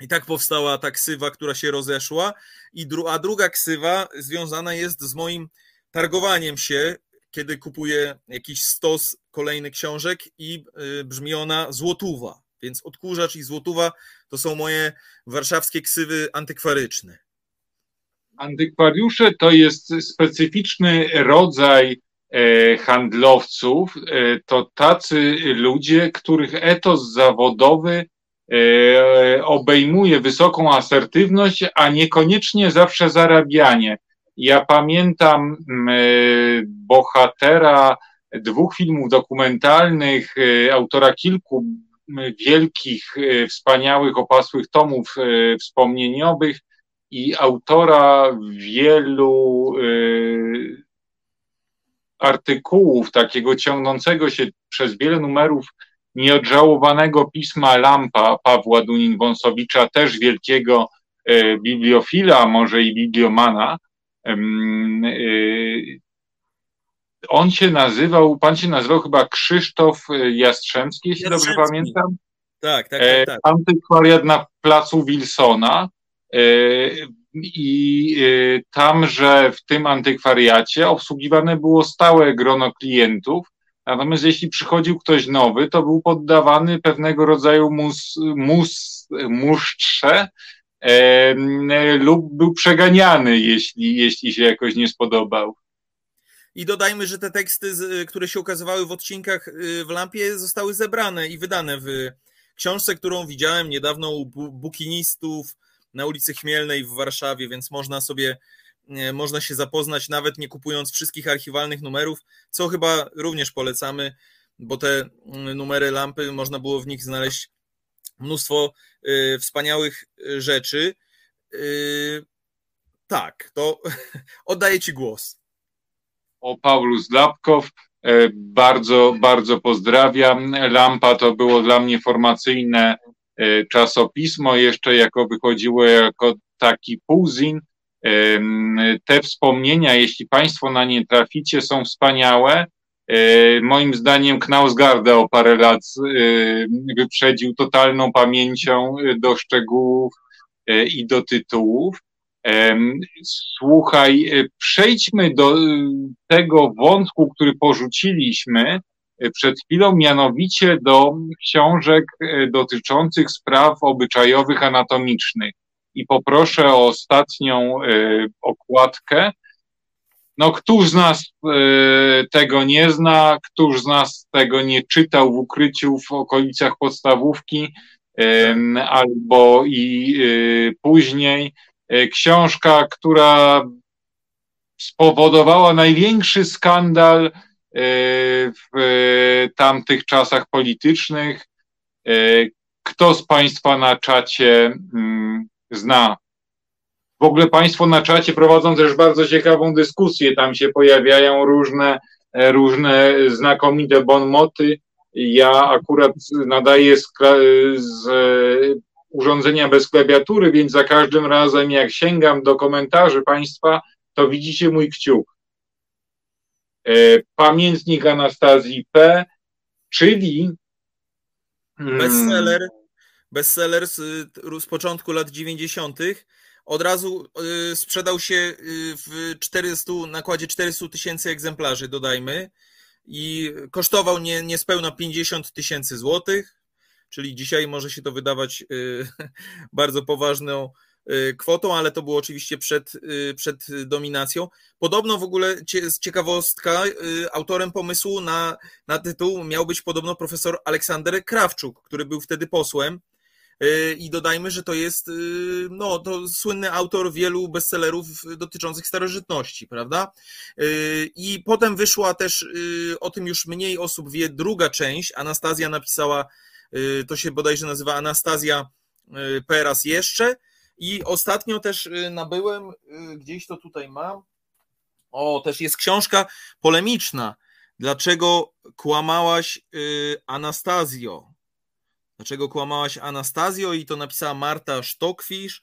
I tak powstała ta ksywa, która się rozeszła, i dru a druga ksywa związana jest z moim targowaniem się, kiedy kupuję jakiś stos kolejny książek i brzmi ona złotuwa. Więc odkurzacz i złotuwa to są moje warszawskie ksywy antykwaryczne. Antykwariusze to jest specyficzny rodzaj e, handlowców. E, to tacy ludzie, których etos zawodowy e, obejmuje wysoką asertywność, a niekoniecznie zawsze zarabianie. Ja pamiętam bohatera dwóch filmów dokumentalnych, autora kilku wielkich, wspaniałych, opasłych tomów wspomnieniowych, i autora wielu y, artykułów, takiego ciągnącego się przez wiele numerów nieodżałowanego pisma Lampa Pawła Dunin-Wąsowicza, też wielkiego y, bibliofila, może i bibliomana. Y, on się nazywał, pan się nazywał chyba Krzysztof Jastrzębski, jeśli Jastrzębski. dobrze pamiętam. Tak, tak, tak. tak. Antykwariat na placu Wilsona. E, I e, tamże w tym antykwariacie obsługiwane było stałe grono klientów, natomiast jeśli przychodził ktoś nowy, to był poddawany pewnego rodzaju mus, mus, musztrze e, lub był przeganiany, jeśli, jeśli się jakoś nie spodobał. I dodajmy, że te teksty, które się ukazywały w odcinkach w Lampie, zostały zebrane i wydane w książce, którą widziałem niedawno u bukinistów, na ulicy Chmielnej w Warszawie, więc można sobie można się zapoznać, nawet nie kupując wszystkich archiwalnych numerów, co chyba również polecamy, bo te mm, numery lampy można było w nich znaleźć mnóstwo y, wspaniałych y, rzeczy. Tak, to oddaję Ci głos. O Paulus Lapkow, e, bardzo, bardzo pozdrawiam. Lampa to było dla mnie formacyjne E, czasopismo jeszcze jako wychodziło jako taki półzin. Te wspomnienia, jeśli Państwo na nie traficie, są wspaniałe. E, moim zdaniem Knausgarda o parę lat e, wyprzedził totalną pamięcią do szczegółów i do tytułów. Słuchaj, przejdźmy do tego wątku, który porzuciliśmy, przed chwilą, mianowicie do książek e, dotyczących spraw obyczajowych, anatomicznych. I poproszę o ostatnią e, okładkę. No, któż z nas tego nie zna, któż z nas tego nie czytał w ukryciu w okolicach podstawówki albo i później. Książka, która spowodowała największy skandal w tamtych czasach politycznych. Kto z Państwa na czacie mm, zna? W ogóle Państwo na czacie prowadzą też bardzo ciekawą dyskusję. Tam się pojawiają różne, różne znakomite bonmoty. Ja akurat nadaję z, z urządzenia bez klawiatury, więc za każdym razem, jak sięgam do komentarzy Państwa, to widzicie mój kciuk. E, pamiętnik Anastazji P., czyli mm, bestseller, bestseller z, z początku lat 90. Od razu y, sprzedał się y, w 400, nakładzie 400 tysięcy egzemplarzy, dodajmy, i kosztował nie, niespełna 50 tysięcy złotych, czyli dzisiaj może się to wydawać y, bardzo poważną kwotą, ale to było oczywiście przed, y, przed dominacją. Podobno w ogóle ciekawostka, y, autorem pomysłu na, na tytuł miał być podobno profesor Aleksander Krawczuk, który był wtedy posłem. I dodajmy, że to jest no, to słynny autor wielu bestsellerów dotyczących starożytności, prawda? I potem wyszła też, o tym już mniej osób wie, druga część. Anastazja napisała, to się bodajże nazywa Anastazja Peras jeszcze. I ostatnio też y, nabyłem, y, gdzieś to tutaj mam. O, też jest książka polemiczna. Dlaczego kłamałaś y, Anastazjo? Dlaczego kłamałaś Anastazjo? I to napisała Marta Sztokwisz.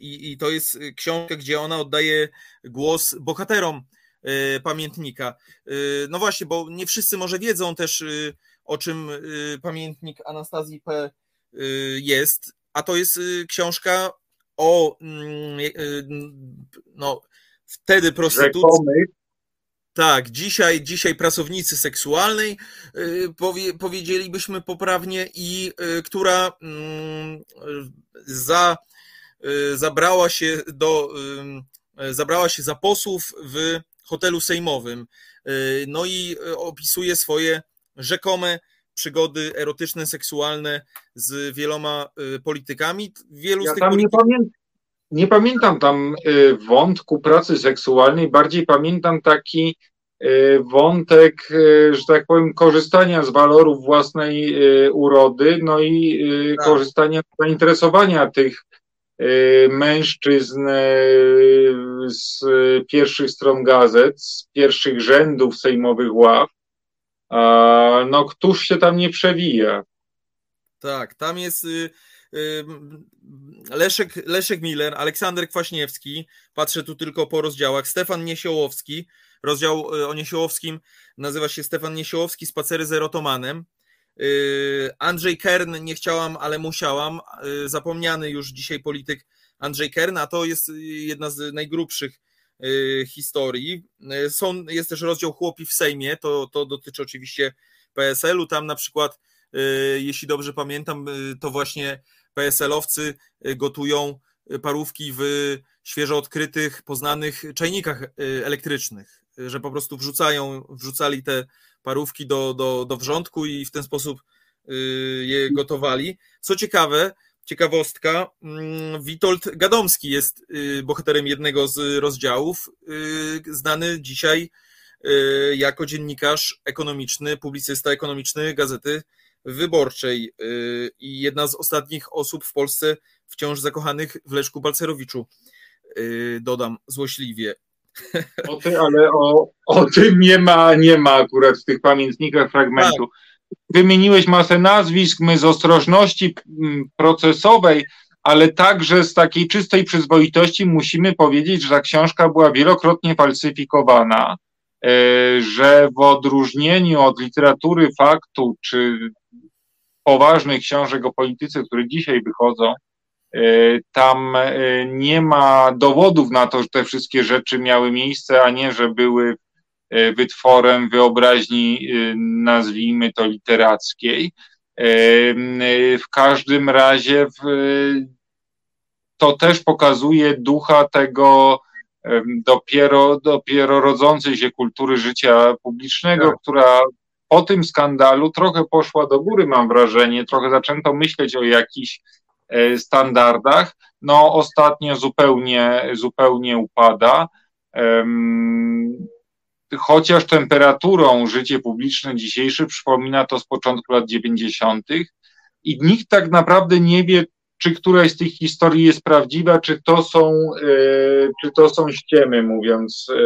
I, I to jest książka, gdzie ona oddaje głos bohaterom pamiętnika. No właśnie, bo nie wszyscy może wiedzą też, o czym pamiętnik Anastazji P jest a to jest y, książka o mm, y, y, no, wtedy prostytucji. Tak, dzisiaj, dzisiaj pracownicy seksualnej, powie, powiedzielibyśmy poprawnie, i która mm, za, zabrała się do, zabrała się za posłów w hotelu sejmowym. No i opisuje swoje rzekome przygody erotyczne, seksualne z wieloma y, politykami. Wielu ja z tych polityków... nie, pamię... nie pamiętam tam y, wątku pracy seksualnej, bardziej pamiętam taki y, wątek, że tak powiem, korzystania z walorów własnej urody, no i tak. korzystania z zainteresowania tych mężczyzn z pierwszych stron gazet, z pierwszych rzędów sejmowych ław, no któż się tam nie przewija. Tak, tam jest y, y, Leszek, Leszek Miller, Aleksander Kwaśniewski, patrzę tu tylko po rozdziałach, Stefan Niesiołowski, rozdział y, o Niesiołowskim nazywa się Stefan Niesiołowski, Spacery z erotomanem, Andrzej Kern, nie chciałam, ale musiałam, zapomniany już dzisiaj polityk Andrzej Kern, a to jest jedna z najgrubszych historii. Y, są, jest też rozdział Chłopi w Sejmie, to, to dotyczy oczywiście PSL-u. Tam na przykład, y, jeśli dobrze pamiętam, to właśnie PSL-owcy gotują parówki w świeżo odkrytych, poznanych czajnikach elektrycznych, że po prostu wrzucają, wrzucali te parówki do, do, do wrzątku i w ten sposób je gotowali. Co ciekawe, ciekawostka, mm, Witold Gadomski jest y, bohaterem jednego z rozdziałów, y, znany dzisiaj y, jako dziennikarz ekonomiczny, publicysta ekonomiczny Gazety Wyborczej i jedna z ostatnich osób w Polsce wciąż zakochanych w Leszku Balcerowiczu, dodam złośliwie. O ty, ale o, o tym nie ma, nie ma akurat w tych pamiętnikach fragmentu. Tak wymieniłeś masę nazwisk, my z ostrożności mm, procesowej, ale także z takiej czystej przyzwoitości musimy powiedzieć, że ta książka była wielokrotnie falsyfikowana, e, że w odróżnieniu od literatury faktu czy poważnych książek o polityce, które dzisiaj wychodzą, e, tam e, nie ma dowodów na to, że te wszystkie rzeczy miały miejsce, a nie, że były wytworem wyobraźni, e, nazwijmy to literackiej. E, w każdym razie to też pokazuje ducha tego dopiero, dopiero rodzącej się kultury życia publicznego, tak. która po tym skandalu trochę poszła do góry, mam wrażenie, trochę zaczęto myśleć o jakichś standardach. No, ostatnio zupełnie, zupełnie upada. Chociaż temperaturą życie publiczne dzisiejsze przypomina to z początku lat 90. i nikt tak naprawdę nie wie, czy któraś z tych historii jest prawdziwa, czy to są, e, czy to są ściemy, mówiąc e,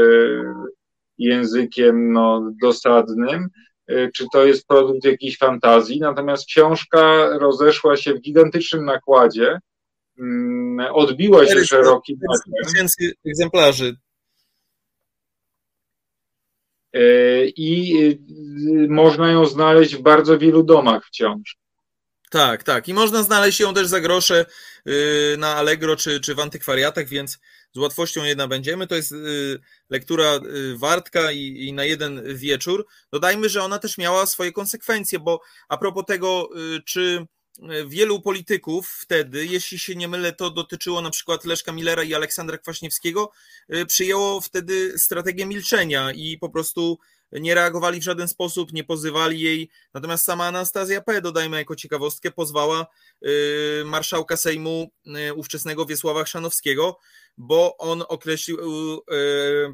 językiem no, dosadnym, e, czy to jest produkt jakiejś fantazji. Natomiast książka rozeszła się w gigantycznym nakładzie, mm, odbiła się szerokim tysięcy egzemplarzy. I można ją znaleźć w bardzo wielu domach wciąż. Tak, tak. I można znaleźć ją też za grosze y, na Allegro czy, czy w antykwariatach, więc z łatwością jedna będziemy. To jest y, lektura y, wartka i, i na jeden wieczór. Dodajmy, że ona też miała swoje konsekwencje, bo a propos tego, czy wielu polityków wtedy, jeśli się nie mylę, to dotyczyło na przykład Leszka Millera i Aleksandra Kwaśniewskiego, przyjęło wtedy strategię milczenia i po prostu nie reagowali w żaden sposób, nie pozywali jej. Natomiast sama Anastazja P., dodajmy jako ciekawostkę, pozwała y, marszałka Sejmu ówczesnego Wiesława Chrzanowskiego, bo on określił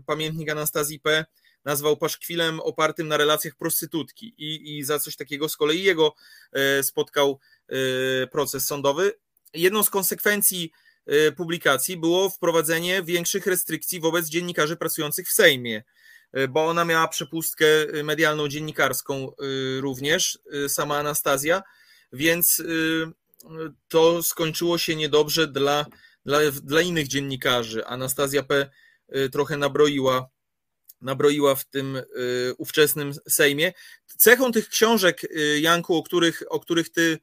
pamiętnik Anastazji P., nazwał paszkwilem opartym na relacjach prostytutki i, i za coś takiego z kolei jego spotkał proces sądowy. Jedną z konsekwencji publikacji było wprowadzenie większych restrykcji wobec dziennikarzy pracujących w Sejmie. Y, bo ona miała przepustkę y, medialną, dziennikarską y, również, sama Anastazja, więc to skończyło się niedobrze dla, dla, dla innych dziennikarzy. Anastazja P. trochę nabroiła, nabroiła w tym ówczesnym Sejmie. Cechą tych książek, Janku, o których, o których ty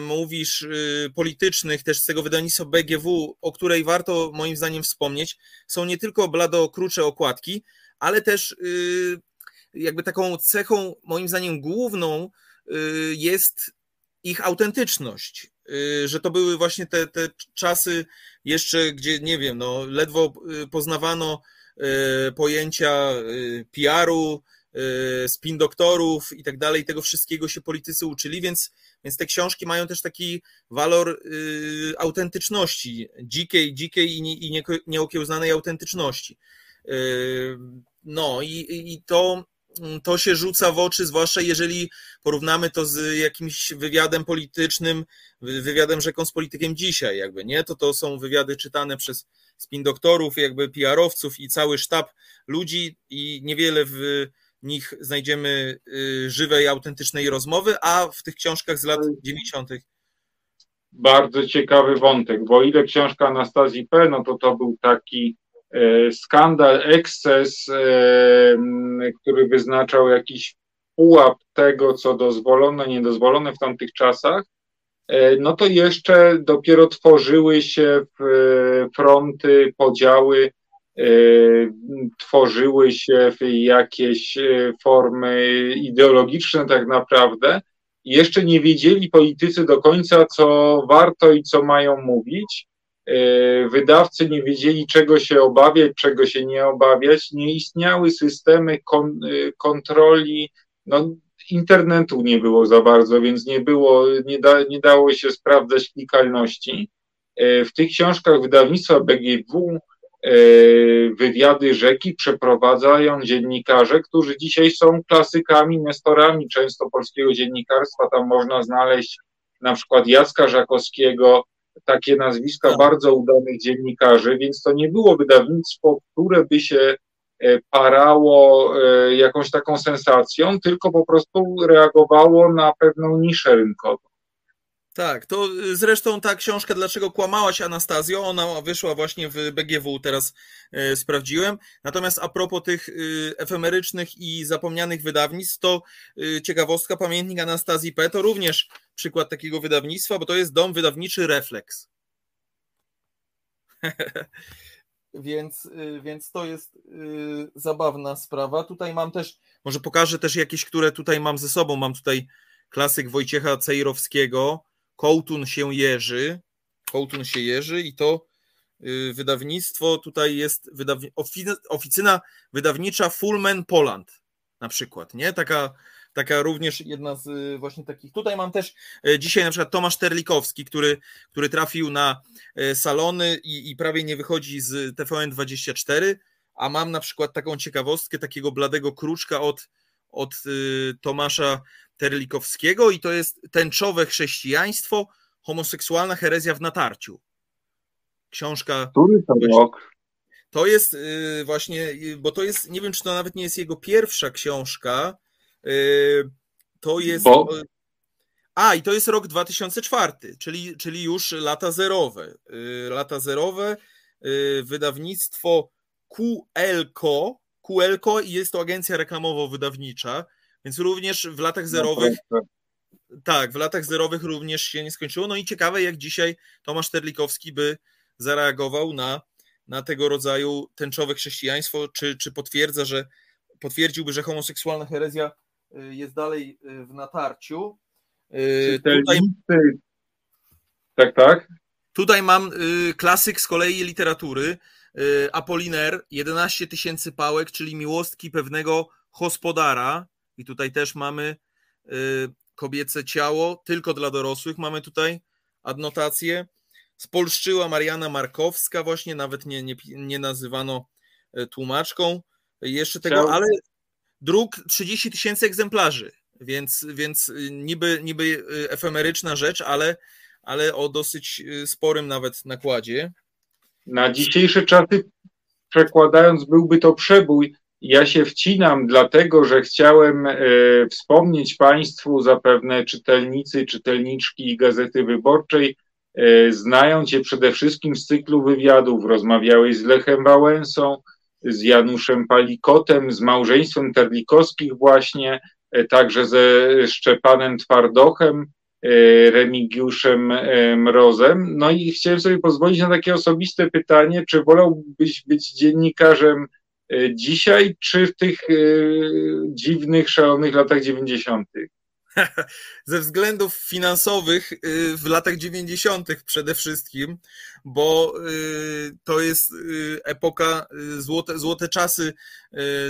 mówisz, politycznych, też z tego wydawnictwa BGW, o której warto moim zdaniem wspomnieć, są nie tylko blado krucze okładki, ale też y, jakby taką cechą, moim zdaniem, główną jest ich autentyczność. Że to były właśnie te, te czasy jeszcze, gdzie nie wiem, no, ledwo poznawano pojęcia PR-u, spin doktorów i tak dalej, tego wszystkiego się politycy uczyli, więc, więc te książki mają też taki walor autentyczności, dzikiej, dzikiej i, nie, nieokiełznanej autentyczności. No i, i to, to się rzuca w oczy, zwłaszcza jeżeli porównamy to z jakimś wywiadem politycznym, wywiadem rzeką z politykiem dzisiaj, jakby, nie? To to są wywiady czytane przez spin doktorów, jakby PR-owców i cały sztab ludzi i niewiele w nich znajdziemy y, żywej, autentycznej rozmowy, a w tych książkach z lat 90. Bardzo ciekawy wątek, bo ile książka Anastazji P., no to to był taki E, skandal, eksces, e, który wyznaczał jakiś pułap tego, co dozwolone, niedozwolone w tamtych czasach, e, no to jeszcze dopiero tworzyły się fronty, podziały, tworzyły się jakieś formy ideologiczne tak naprawdę. Jeszcze nie wiedzieli politycy do końca, co warto i co mają mówić. E, wydawcy nie wiedzieli, czego się obawiać, czego się nie obawiać. Nie istniały systemy kon, kontroli. No, internetu nie było za bardzo, więc nie było, nie, da, nie dało się sprawdzać klikalności. W tych książkach wydawnictwa BGW wywiady rzeki przeprowadzają dziennikarze, którzy dzisiaj są klasykami, nestorami często polskiego dziennikarstwa. Tam można znaleźć na przykład Jacka Żakowskiego, takie nazwiska tak. bardzo udanych dziennikarzy, więc to nie było wydawnictwo, które by się e, parało e, jakąś taką sensacją, tylko po prostu reagowało na pewną niszę rynkową. Tak, to zresztą ta książka Dlaczego kłamałaś Anastazjo, ona wyszła właśnie w BGW, teraz e, sprawdziłem. Natomiast a propos tych e, efemerycznych i zapomnianych wydawnictw, to ciekawostka, pamiętnik Anastazji P. to również przykład takiego wydawnictwa, bo to jest dom wydawniczy Reflex. więc, więc to jest zabawna sprawa. Tutaj mam też, może pokażę też jakieś, które tutaj mam ze sobą. Mam tutaj klasyk Wojciecha Cejrowskiego, Kołtun się jeży, Kołtun się jeży i to y, wydawnictwo tutaj jest wydawni oficyna wydawnicza Fullman Poland na przykład, nie? Taka, taka również jedna z y, właśnie takich. Tutaj mam też y, dzisiaj na przykład Tomasz Terlikowski, który, który trafił na salony i, i prawie nie wychodzi z TVN24. a mam na przykład taką ciekawostkę takiego bladego kruczka od, od y, Tomasza Terlikowskiego i to jest tęczowe chrześcijaństwo, homoseksualna herezja w natarciu. Książka. Który to rok? To jest y, właśnie, y, bo to jest, nie wiem, czy to nawet nie jest jego pierwsza książka. To jest. Bo... A, i to jest rok 2004, czyli, czyli już lata zerowe. Lata zerowe, wydawnictwo QLCO. QLCO i jest to agencja reklamowo-wydawnicza, więc również w latach no zerowych. tak, w latach zerowych również się nie skończyło. No i ciekawe, jak dzisiaj Tomasz Terlikowski by zareagował na na tego rodzaju tęczowe chrześcijaństwo, czy, czy potwierdza, że potwierdziłby, że homoseksualna herezja y, jest dalej y, w natarciu. Y, tutaj, tak, tak. Tutaj mam klasyk z kolei literatury. Apoliner, 11 tysięcy pałek, czyli miłostki pewnego hospodara. I tutaj też mamy kobiece ciało, tylko dla dorosłych. Mamy tutaj adnotację spolszczyła Mariana Markowska, właśnie nawet nie, nie, nie nazywano e, tłumaczką jeszcze tego, ale druk 30 tysięcy egzemplarzy, więc, więc y, niby, niby y, efemeryczna rzecz, ale, ale o dosyć y, sporym nawet nakładzie. Na dzisiejsze czasy przekładając byłby to przebój. Ja się wcinam, dlatego że chciałem e, wspomnieć Państwu, zapewne czytelnicy, czytelniczki Gazety Wyborczej, E, znają Cię przede wszystkim z cyklu wywiadów. Rozmawiałeś z Lechem Wałęsą, z Januszem Palikotem, z małżeństwem Terlikowskich właśnie, e, także ze Szczepanem Twardochem, Remigiuszem Mrozem. No i chciałem sobie pozwolić na takie osobiste pytanie, czy wolałbyś być dziennikarzem dzisiaj, czy w tych dziwnych, szalonych latach dziewięćdziesiątych? ze względów finansowych y, w latach 90. przede wszystkim, bo y, to jest y, epoka, złote, złote czasy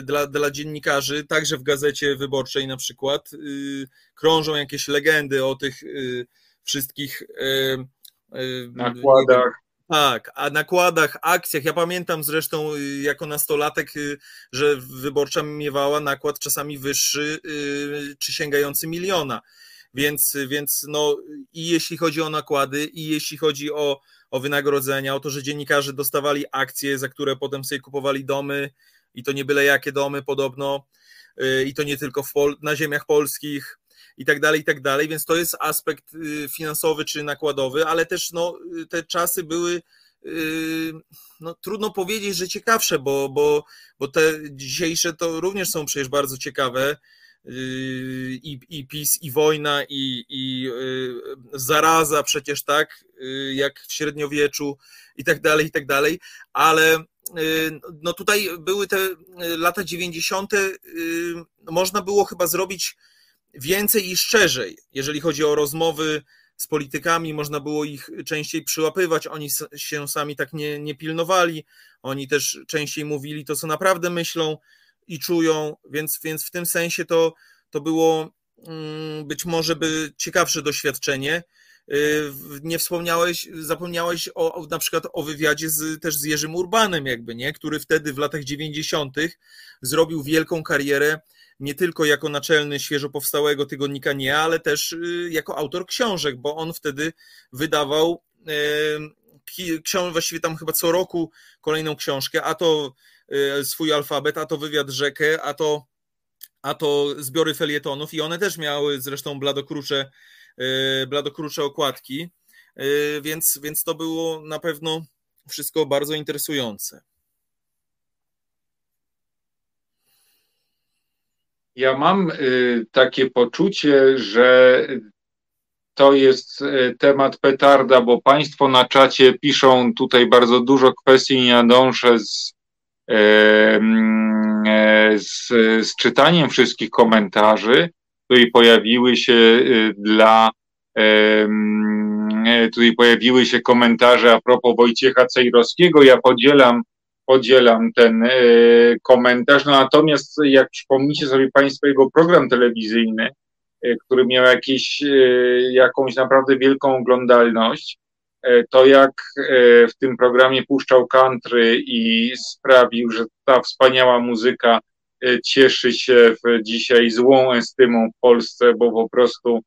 dla, dla dziennikarzy, także w gazecie wyborczej na przykład. Krążą jakieś legendy o tych wszystkich nakładach tak, a nakładach, akcjach. Ja pamiętam zresztą y, jako nastolatek, y, że wyborcza miewała nakład czasami wyższy y, czy sięgający miliona. Więc, więc no i jeśli chodzi o nakłady, i jeśli chodzi o, o wynagrodzenia, o to, że dziennikarze dostawali akcje, za które potem sobie kupowali domy, i to nie byle jakie domy podobno, i to nie tylko w Pol- na ziemiach polskich, i tak dalej, i tak dalej, więc to jest aspekt y, finansowy czy nakładowy, ale też no, te czasy były y, no, trudno powiedzieć, że ciekawsze, bo, bo, bo te dzisiejsze to również są przecież bardzo ciekawe. Y, I, i PiS, i wojna, i, i zaraza przecież tak, jak w średniowieczu, i tak dalej, i tak dalej, ale no tutaj były te lata 90. Można było chyba zrobić więcej i szczerzej, jeżeli chodzi o rozmowy z politykami, można było ich częściej przyłapywać, oni się sami tak nie, nie pilnowali, oni też częściej mówili to, co naprawdę myślą i czują, więc, więc w tym sensie to, to było mm, być może by ciekawsze doświadczenie. Y, nie wspomniałeś, zapomniałeś o, na przykład o wywiadzie z, też z Jerzym Urbanem, jakby, nie? który wtedy w latach 90. zrobił wielką karierę nie tylko jako naczelny świeżo powstałego tygodnika Nie, ale też y, jako autor książek, bo on wtedy wydawał książkę, właściwie tam chyba co roku kolejną książkę, a to y, swój alfabet, a to wywiad rzekę, a to, a to zbiory felietonów i one też miały zresztą bladokrucze, y, bladokrucze okładki, więc, więc to było na pewno wszystko bardzo interesujące. Ja mam y, takie poczucie, że to jest y, temat petarda, bo Państwo na czacie piszą tutaj bardzo dużo kwestii, nie nadążę z, mm, e, z, z czytaniem wszystkich komentarzy, które pojawiły się y, dla mm, e, tutaj pojawiły się komentarze a propos Wojciecha Cejrowskiego. Ja podzielam podzielam ten e, komentarz. No natomiast jak przypomnicie sobie Państwo jego program telewizyjny, e, który miał jakieś, e, jakąś naprawdę wielką oglądalność, to jak w tym programie puszczał country i sprawił, że ta wspaniała muzyka cieszy się dzisiaj złą estymą w Polsce, bo po prostu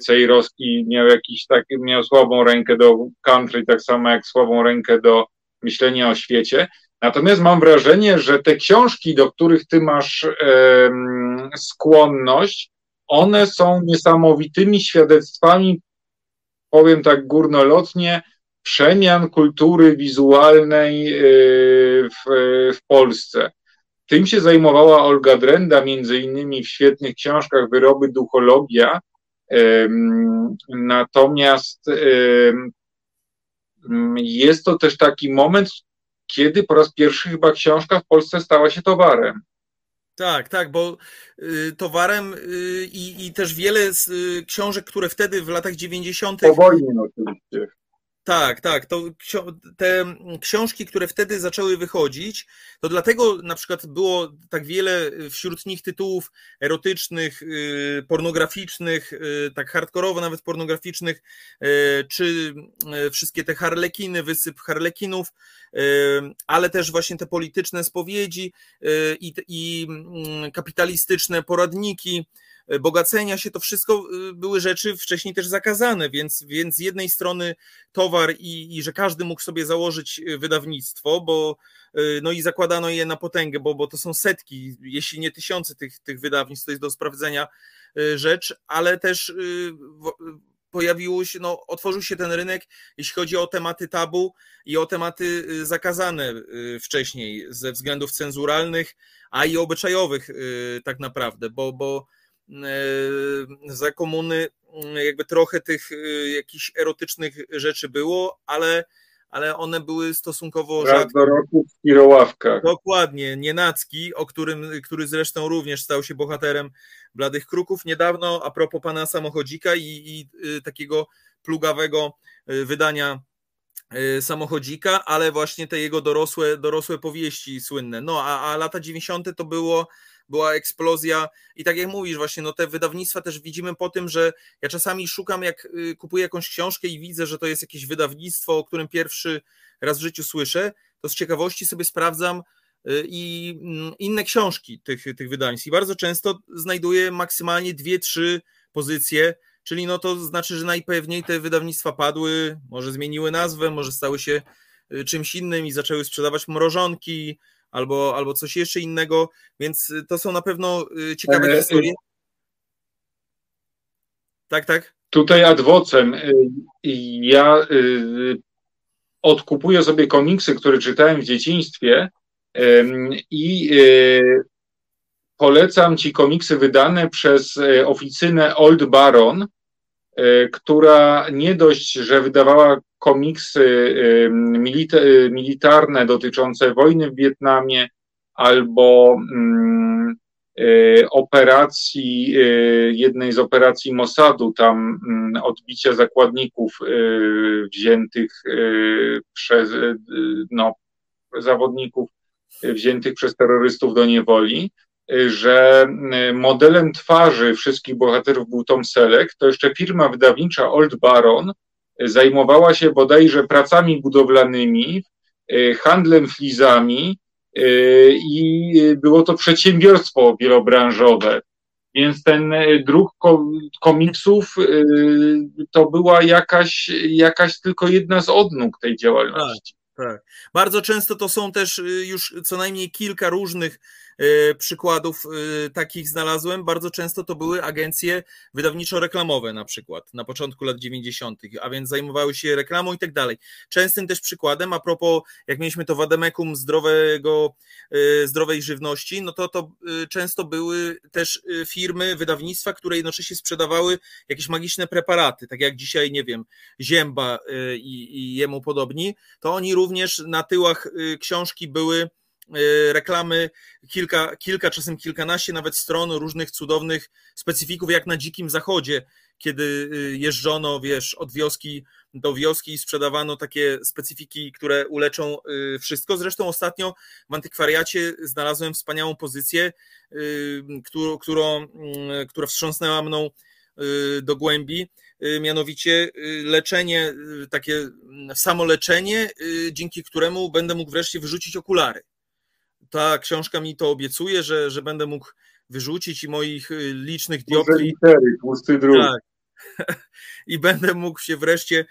Cejrowski miał jakiś taki, miał słabą rękę do country, tak samo jak słabą rękę do myślenia o świecie. Natomiast mam wrażenie, że te książki, do których ty masz skłonność, one są niesamowitymi świadectwami, powiem tak górnolotnie, przemian kultury wizualnej e, w, w Polsce. Tym się zajmowała Olga Drenda, między innymi w świetnych książkach Wyroby Duchologia. Natomiast jest to też taki moment, kiedy po raz pierwszy chyba książka w Polsce stała się towarem. Tak, tak, bo y, towarem y, i, i też wiele z y, książek, które wtedy w latach 90. Po wojnie oczywiście. Tak, tak. To te książki, które wtedy zaczęły wychodzić, to dlatego na przykład było tak wiele wśród nich tytułów erotycznych, y, pornograficznych, y, tak hardkorowo nawet pornograficznych, y, czy wszystkie te harlekiny, wysyp harlekinów, ale też właśnie te polityczne spowiedzi i, i mm, kapitalistyczne poradniki bogacenia się, to wszystko e, były rzeczy wcześniej też zakazane, więc, więc z jednej strony towar i, i że każdy mógł sobie założyć e, wydawnictwo, bo no i zakładano je na potęgę, bo, bo to są setki, jeśli nie tysiące tych, tych wydawnictw, to jest do sprawdzenia rzecz, ale też pojawiło się, no, otworzył się ten rynek, jeśli chodzi o tematy tabu i o tematy zakazane wcześniej ze względów cenzuralnych, a i obyczajowych tak naprawdę, bo, bo E, za komuny mm, jakby trochę tych e, jakichś erotycznych rzeczy było, ale, ale one były stosunkowo rzadkie. do roku w Kiroławkach. Dokładnie, Nienacki, o którym, który zresztą również stał się bohaterem Bladych Kruków niedawno, a propos pana samochodzika i, i y, takiego plugawego wydania samochodzika, ale właśnie te jego dorosłe, dorosłe powieści słynne. No a, a lata 90. to było była eksplozja. I tak jak mówisz właśnie, no te wydawnictwa też widzimy po tym, że ja czasami szukam, jak y, kupuję jakąś książkę i widzę, że to jest jakieś wydawnictwo, o którym pierwszy raz w życiu słyszę, to z ciekawości sobie sprawdzam y, i mm, inne książki tych, tych i bardzo często znajduję maksymalnie dwie, trzy pozycje, czyli no to znaczy, że najpewniej te wydawnictwa padły, może zmieniły nazwę, może stały się y, czymś innym i zaczęły sprzedawać mrożonki, albo, albo coś jeszcze innego, więc y, to są na pewno y, ciekawe e, historie. Tak, tak. Tutaj adwocem. Y, ja odkupuję sobie komiksy, które czytałem w dzieciństwie i polecam ci komiksy wydane przez oficynę Old Baron, która nie dość, że wydawała komiksy militarne dotyczące wojny w Wietnamie albo mm, operacji, jednej z operacji Mossadu, tam mm, odbicia zakładników wziętych przez no, zawodników wziętych przez terrorystów do niewoli, że modelem twarzy wszystkich bohaterów był Tom Selleck, to jeszcze firma wydawnicza Old Baron zajmowała się bodajże pracami budowlanymi, handlem flizami i było to przedsiębiorstwo wielobranżowe. Więc ten druk komiksów to była jakaś, jakaś tylko jedna z odnóg tej działalności. Tak, tak. Bardzo często to są też już co najmniej kilka różnych przykładów e, takich znalazłem. Bardzo często to były agencje wydawniczo-reklamowe na przykład na początku lat 90., a więc zajmowały się reklamą i tak dalej. Częstym też przykładem, a propos, jak mieliśmy to wademekum zdrowego, e, zdrowej żywności, no to to często były też firmy, wydawnictwa, które jednocześnie sprzedawały jakieś magiczne preparaty, tak jak dzisiaj, nie wiem, Zięba i, i jemu podobni, to oni również na tyłach książki były Y, reklamy, kilka, kilka, czasem kilkanaście nawet stron różnych cudownych specyfików, jak na dzikim zachodzie, kiedy y, jeżdżono, wiesz, od wioski do wioski i sprzedawano takie specyfiki, które uleczą y, wszystko. Zresztą ostatnio w antykwariacie znalazłem wspaniałą pozycję, którą, którą, która wstrząsnęła mną do głębi, mianowicie leczenie, takie samoleczenie, dzięki któremu będę mógł wreszcie wyrzucić okulary. Ta książka mi to obiecuje, że, że będę mógł wyrzucić i moich licznych dioptrii. Litery, tłusty druk. Tak. I będę mógł się wreszcie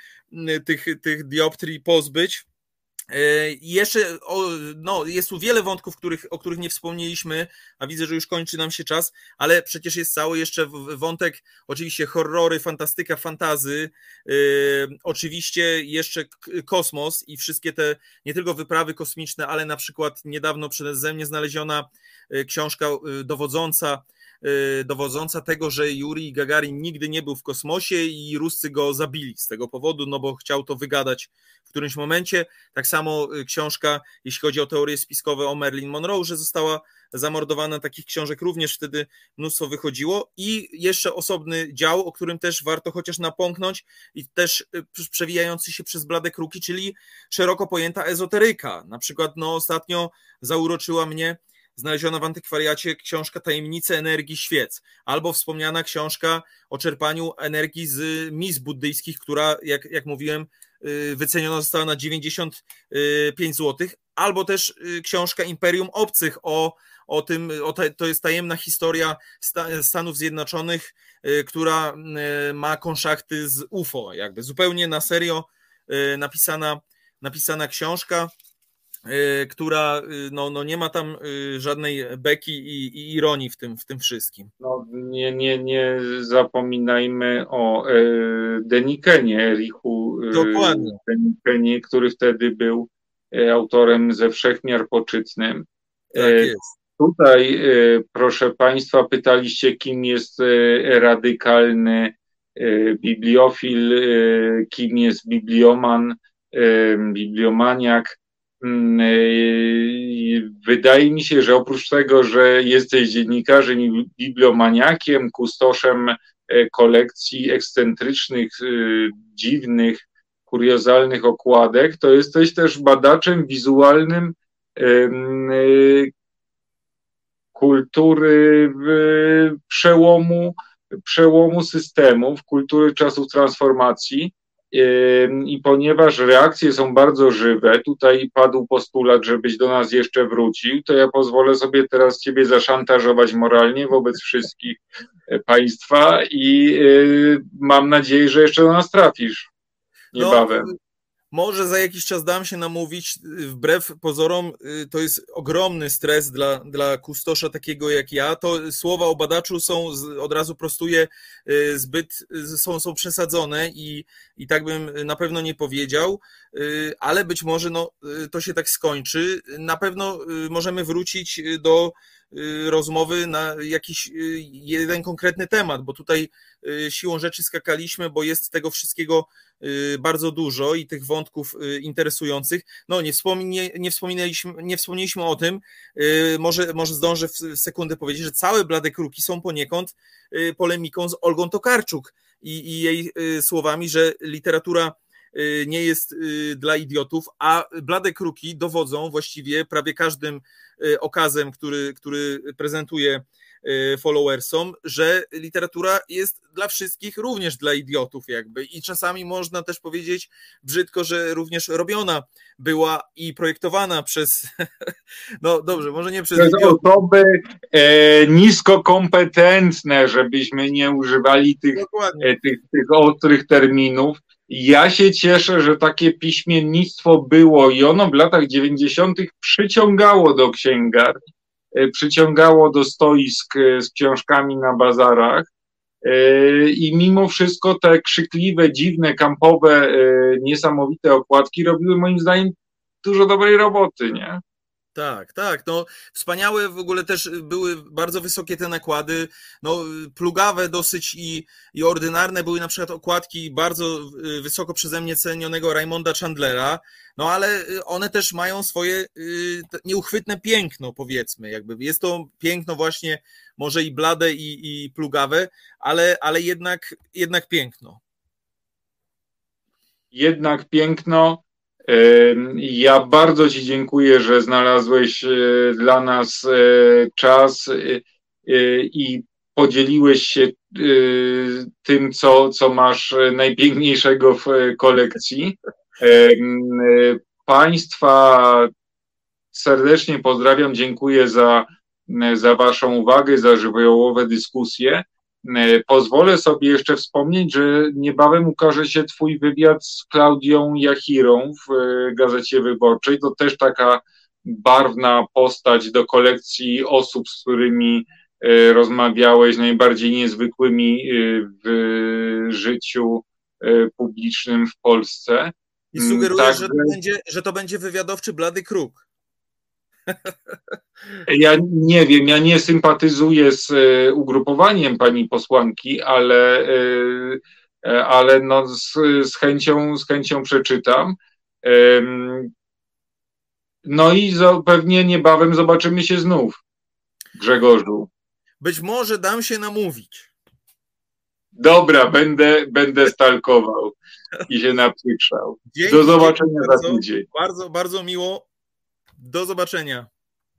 tych, tych dioptrii pozbyć E, jeszcze o, no, jest tu wiele wątków, których, o których nie wspomnieliśmy, a widzę, że już kończy nam się czas, ale przecież jest cały jeszcze wątek, oczywiście horrory, fantastyka, fantazy, yy, oczywiście jeszcze kosmos i wszystkie te nie tylko wyprawy kosmiczne, ale na przykład niedawno przeze mnie znaleziona e, książka dowodząca dowodząca tego, że Juri Gagarin nigdy nie był w kosmosie i Ruscy go zabili z tego powodu, no bo chciał to wygadać w którymś momencie. Tak samo y, książka, jeśli chodzi o teorie spiskowe o Marilyn Monroe, że została zamordowana, takich książek również wtedy mnóstwo wychodziło i jeszcze osobny dział, o którym też warto chociaż napomknąć i też y, przewijający się przez blade kruki, czyli szeroko pojęta ezoteryka. Na przykład no ostatnio zauroczyła mnie znaleziona w antykwariacie książka Tajemnice energii świec, albo wspomniana książka o czerpaniu energii z mis buddyjskich, która, jak, jak mówiłem, y, wyceniona została na 95 zł, albo też y, książka Imperium Obcych o, o tym, o to jest tajemna historia Stanów Zjednoczonych, y, która ma konszachty z UFO, jakby zupełnie na serio napisana, napisana książka. Y, która y, no, no nie ma tam y, żadnej beki i, i ironii w tym, w tym wszystkim. No, nie, nie, nie zapominajmy o e, Denikenie, Erichu Dokładnie. Denikenie, który wtedy był autorem ze wszechmiar poczytnym. Tak jest. Tutaj, proszę Państwa, pytaliście, kim jest radykalny bibliofil, kim jest biblioman, bibliomaniak. Mm, y, wydaje mi się, że oprócz tego, że jesteś dziennikarzem i bibliomaniakiem, kustoszem e, kolekcji ekscentrycznych, y, dziwnych, kuriozalnych okładek, to jesteś też badaczem wizualnym kultury przełomu, przełomu systemów, kultury czasów transformacji. I ponieważ reakcje są bardzo żywe, tutaj padł postulat, żebyś do nas jeszcze wrócił, to ja pozwolę sobie teraz Ciebie zaszantażować moralnie wobec wszystkich e, państwa i e, mam nadzieję, że jeszcze do nas trafisz niebawem. No, może za jakiś czas dam się namówić, wbrew pozorom, y, to jest ogromny stres dla, dla kustosza takiego jak ja. To słowa o badaczu są, od razu prostuję, y, zbyt, y, są, są przesadzone i, i tak bym na pewno nie powiedział, ale być może no, to się tak skończy. Na pewno możemy wrócić do Y, rozmowy na jakiś y, jeden konkretny temat, bo tutaj y, siłą rzeczy skakaliśmy, bo jest tego wszystkiego bardzo dużo i tych wątków interesujących. No, nie, wspomnie, nie, wspominaliśmy, nie wspomnieliśmy o tym, może, może zdążę w sekundę powiedzieć, że całe Blade Kruki są poniekąd polemiką z Olgą Tokarczuk i, i jej słowami, że literatura Y, nie jest y, dla idiotów, a blade kruki dowodzą właściwie prawie każdym y, okazem, który, który prezentuje followersom, że literatura jest dla wszystkich, również dla idiotów jakby. I czasami można też powiedzieć brzydko, że również robiona była i projektowana przez, no dobrze, może nie przez, przez osoby e, niskokompetentne, żebyśmy nie używali tych, e, tych, tych ostrych terminów, ja się cieszę, że takie piśmiennictwo było i ono w latach 90. przyciągało do księgarni, e, przyciągało do stoisk e, z książkami na bazarach. E, I mimo wszystko te krzykliwe, dziwne, kampowe, niesamowite okładki robiły moim zdaniem dużo dobrej roboty, nie? Tak, tak. No, wspaniałe w ogóle też były bardzo wysokie te nakłady. No, plugawe dosyć i, i ordynarne były na przykład okładki bardzo y, wysoko przeze mnie cenionego Raymonda Chandlera. No, ale y, one też mają swoje y, nieuchwytne piękno, powiedzmy. Jakby jest to piękno właśnie może i blade i, i plugawe, ale, ale jednak, jednak piękno. Jednak piękno. Ja bardzo Ci dziękuję, że znalazłeś e, dla nas e, czas e, i podzieliłeś się tym, co, co masz najpiękniejszego w kolekcji. Państwa serdecznie pozdrawiam, dziękuję za, za Waszą uwagę, za żywiołowe dyskusje. Pozwolę sobie jeszcze wspomnieć, że niebawem ukaże się Twój wywiad z Klaudią Jachirą w Gazecie Wyborczej. To też taka barwna postać do kolekcji osób, z którymi e, rozmawiałeś, najbardziej niezwykłymi e, w życiu e, publicznym w Polsce. I sugerujesz, tak, że, to będzie, że to będzie wywiadowczy blady kruk. Ja nie wiem, ja nie sympatyzuję z ugrupowaniem pani posłanki, ale, ale no z, z, chęcią, z chęcią przeczytam. No i pewnie niebawem zobaczymy się znów, Grzegorzu. Być może dam się namówić. Dobra, będę, będę stalkował i się napykrzał. Do zobaczenia bardzo, za tydzień. Bardzo, bardzo miło. Do zobaczenia.